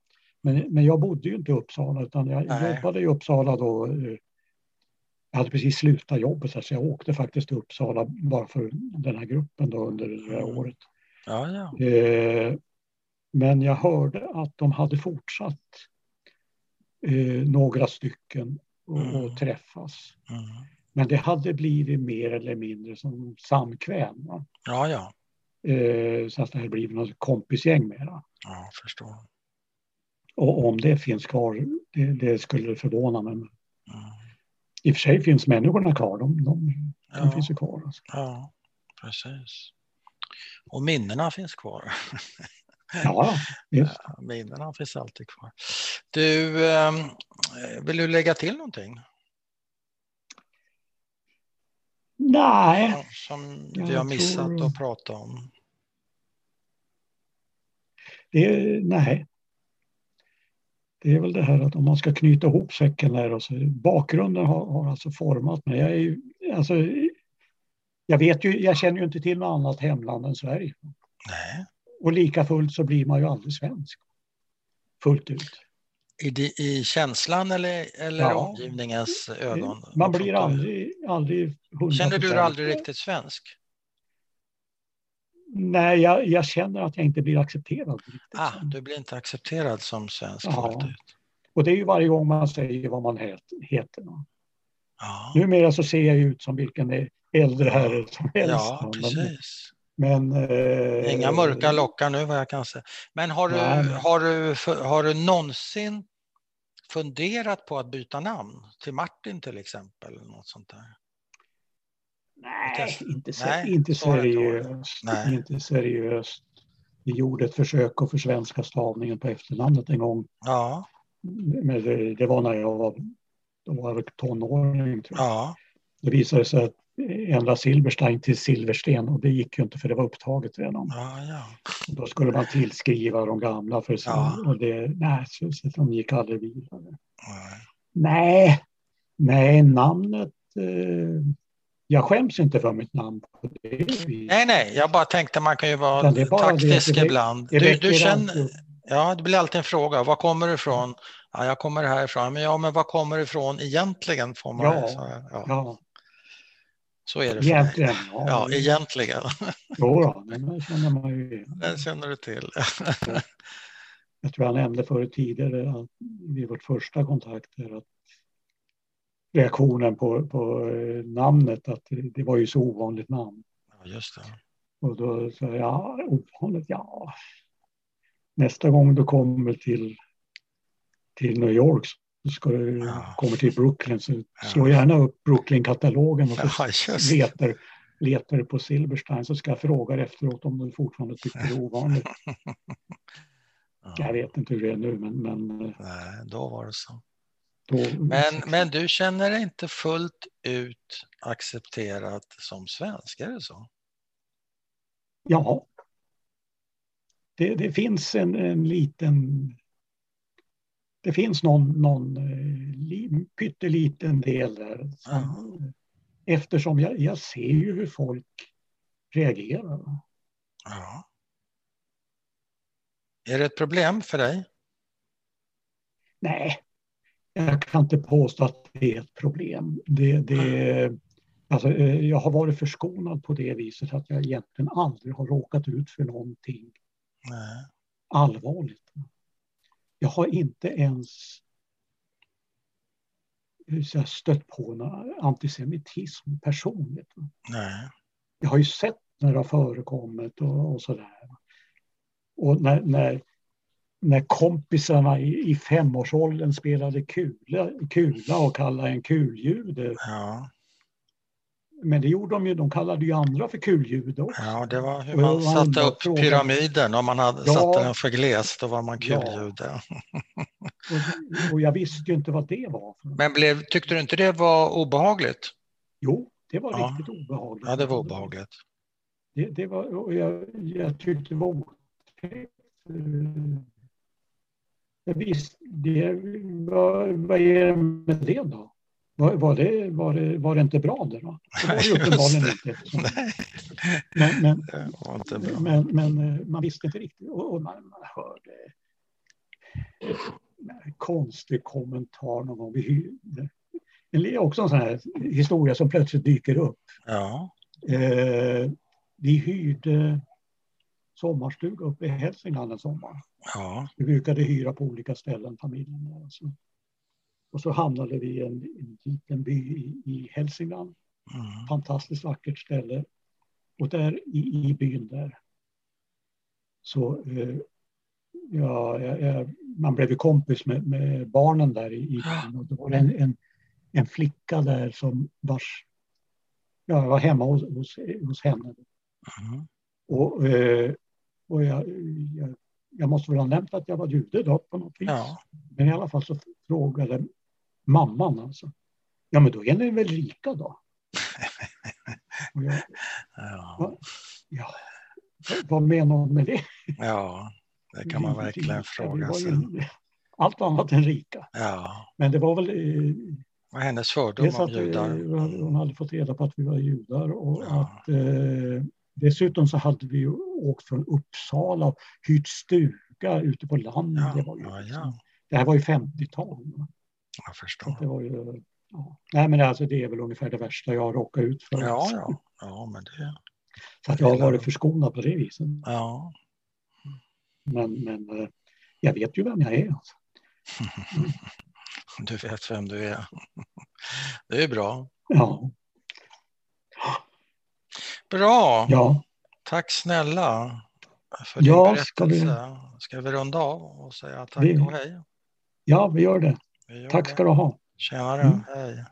Men, men jag bodde ju inte i Uppsala utan jag nej. jobbade i Uppsala då. Eh, jag hade precis slutat jobbet så jag åkte faktiskt till Uppsala bara för den här gruppen då under det här mm. året. Ja, ja. Eh, men jag hörde att de hade fortsatt eh, några stycken och, mm. och träffas. Mm. Men det hade blivit mer eller mindre som samkväm. Va? Ja, ja. Eh, så att det hade blivit något kompisgäng mera. Ja, förstår. Och om det finns kvar, det, det skulle förvåna mig. Mm. I och för sig finns människorna kvar, de, de, ja. de finns ju kvar. Alltså. Ja, precis. Och minnena finns kvar. Ja, just. Minnena finns alltid kvar. Du, ehm, vill du lägga till någonting? Nej. Som vi har missat tror... att prata om? Det, nej. Det är väl det här att om man ska knyta ihop säcken där och så, bakgrunden har, har alltså format mig. Jag, är alltså, jag vet ju, jag känner ju inte till något annat hemland än Sverige. Nej. Och lika fullt så blir man ju aldrig svensk. Fullt ut. I, i känslan eller, eller ja. omgivningens ögon? Man blir aldrig, aldrig 100%. Känner du dig aldrig riktigt svensk? Nej, jag, jag, känner att jag inte blir accepterad. Ah, du blir inte accepterad som svensk ja. Och det är ju varje gång man säger vad man heter. Ja. Numera så ser jag ut som vilken äldre herre som helst. Ja, precis. Men, eh, Inga mörka lockar nu vad jag kan säga. Men har du, har, du, har du någonsin funderat på att byta namn till Martin till exempel? Något sånt där? Nej, inte, Nej, inte seriöst. Nej. Inte seriöst. Vi gjorde ett försök att försvenska stavningen på efternamnet en gång. Ja. Men det, det var när jag var, då var jag tonåring. Tror jag. Ja. Det visade sig att ändra Silverstein till Silversten och det gick ju inte för det var upptaget redan. Ja, ja. Då skulle man tillskriva de gamla för så, ja. och det, nej, så, så de gick aldrig vidare. Nej, nej, nej namnet eh, jag skäms inte för mitt namn. Nej, nej, jag bara tänkte man kan ju vara taktisk det, det, ibland. Du, du känner, ja, det blir alltid en fråga. Var kommer du ifrån? Ja, jag kommer härifrån. Men ja, men var kommer du ifrån egentligen? Får man ja, ja. ja. Så är det egentligen. Ja, ja egentligen. Jo då, den känner man ju Den känner du till. Jag tror jag nämnde förut tidigare att vid vårt första kontakt att reaktionen på, på eh, namnet att det var ju så ovanligt namn. Ja, just det. Och då sa jag, ja, ovanligt, ja. Nästa gång du kommer till, till New York ska du ja. komma till Brooklyn så slå gärna upp Brooklyn-katalogen och så ja, letar, letar på Silberstein så ska jag fråga efteråt om du fortfarande tycker det är ovanligt. ja. Jag vet inte hur det är nu men... men eh, Nej, då var det så. Då, men, men du känner dig inte fullt ut accepterad som svensk, är det så? Ja. Det, det finns en, en liten det finns någon, någon eh, pytteliten del där. Som, eftersom jag, jag ser ju hur folk reagerar. Ja. Är det ett problem för dig? Nej, jag kan inte påstå att det är ett problem. Det, det, alltså, eh, jag har varit förskonad på det viset att jag egentligen aldrig har råkat ut för någonting Nej. allvarligt. Jag har inte ens jag stött på någon antisemitism personligt. Nej. Jag har ju sett när det har förekommit och, och sådär. Och när, när, när kompisarna i, i femårsåldern spelade kula, kula och kallade en kuljude. Ja. Men det gjorde de ju, de kallade ju andra för kulljud också. Ja, det var hur man satte upp frågan. pyramiden. Om man hade, ja, satte den för gles, då var man kuljude. Ja. och, och, jag visste ju inte vad det var. Men blev, tyckte du inte det var obehagligt? Jo, det var ja. riktigt obehagligt. Ja, det var obehagligt. Det, det var, och jag, jag tyckte det var otäckt. Jag visste, det, vad, vad är det med det då? Var, var, det, var, det, var det inte bra det då? Det var det uppenbarligen inte. Men, men, inte men, men, eh, man visste inte riktigt och, och man, man hörde en konstig kommentar någon gång. Det är också en sån här historia som plötsligt dyker upp. Ja. Eh, vi hyrde sommarstuga uppe i Hälsingland en sommar. Ja. Vi brukade hyra på olika ställen, familjen. Alltså. Och så hamnade vi i en, en liten by i, i Hälsingland. Mm. Fantastiskt vackert ställe. Och där i, i byn där så eh, ja, jag, man blev ju kompis med, med, barnen där i, i byn. Och det var en, en, en flicka där som vars, ja, jag var hemma hos, hos, hos henne. Mm. Och, eh, och jag, jag, jag, måste väl ha nämnt att jag var jude då på något vis. Ja. Men i alla fall så frågade mamman alltså. Ja, men då är ni väl rika då? Jag, ja. ja. Vad menar hon med det? Ja, det kan man verkligen fråga sig. Allt annat än rika. Ja. Men det var väl... Eh, Vad hennes fördom om judar? Hon hade fått reda på att vi var judar och ja. att eh, dessutom så hade vi åkt från Uppsala och hyrt stuga ute på landet. Ja, det, var ju, ja, ja. det här var ju 50-tal. Jag förstår. Det var ju, ja. Nej, men alltså, det är väl ungefär det värsta jag har råkat ut för. Ja, ja. ja men det... Så att jag har varit förskonad på det viset. Ja. Men, men eh, jag vet ju vem jag är. Alltså. Du vet vem du är. Det är bra. Ja. Bra. Ja. Tack snälla för din ja, berättelse. Ska vi... ska vi runda av och säga tack vi... och hej? Ja, vi gör det. Tack ska du ha. Tjenare, mm. hej.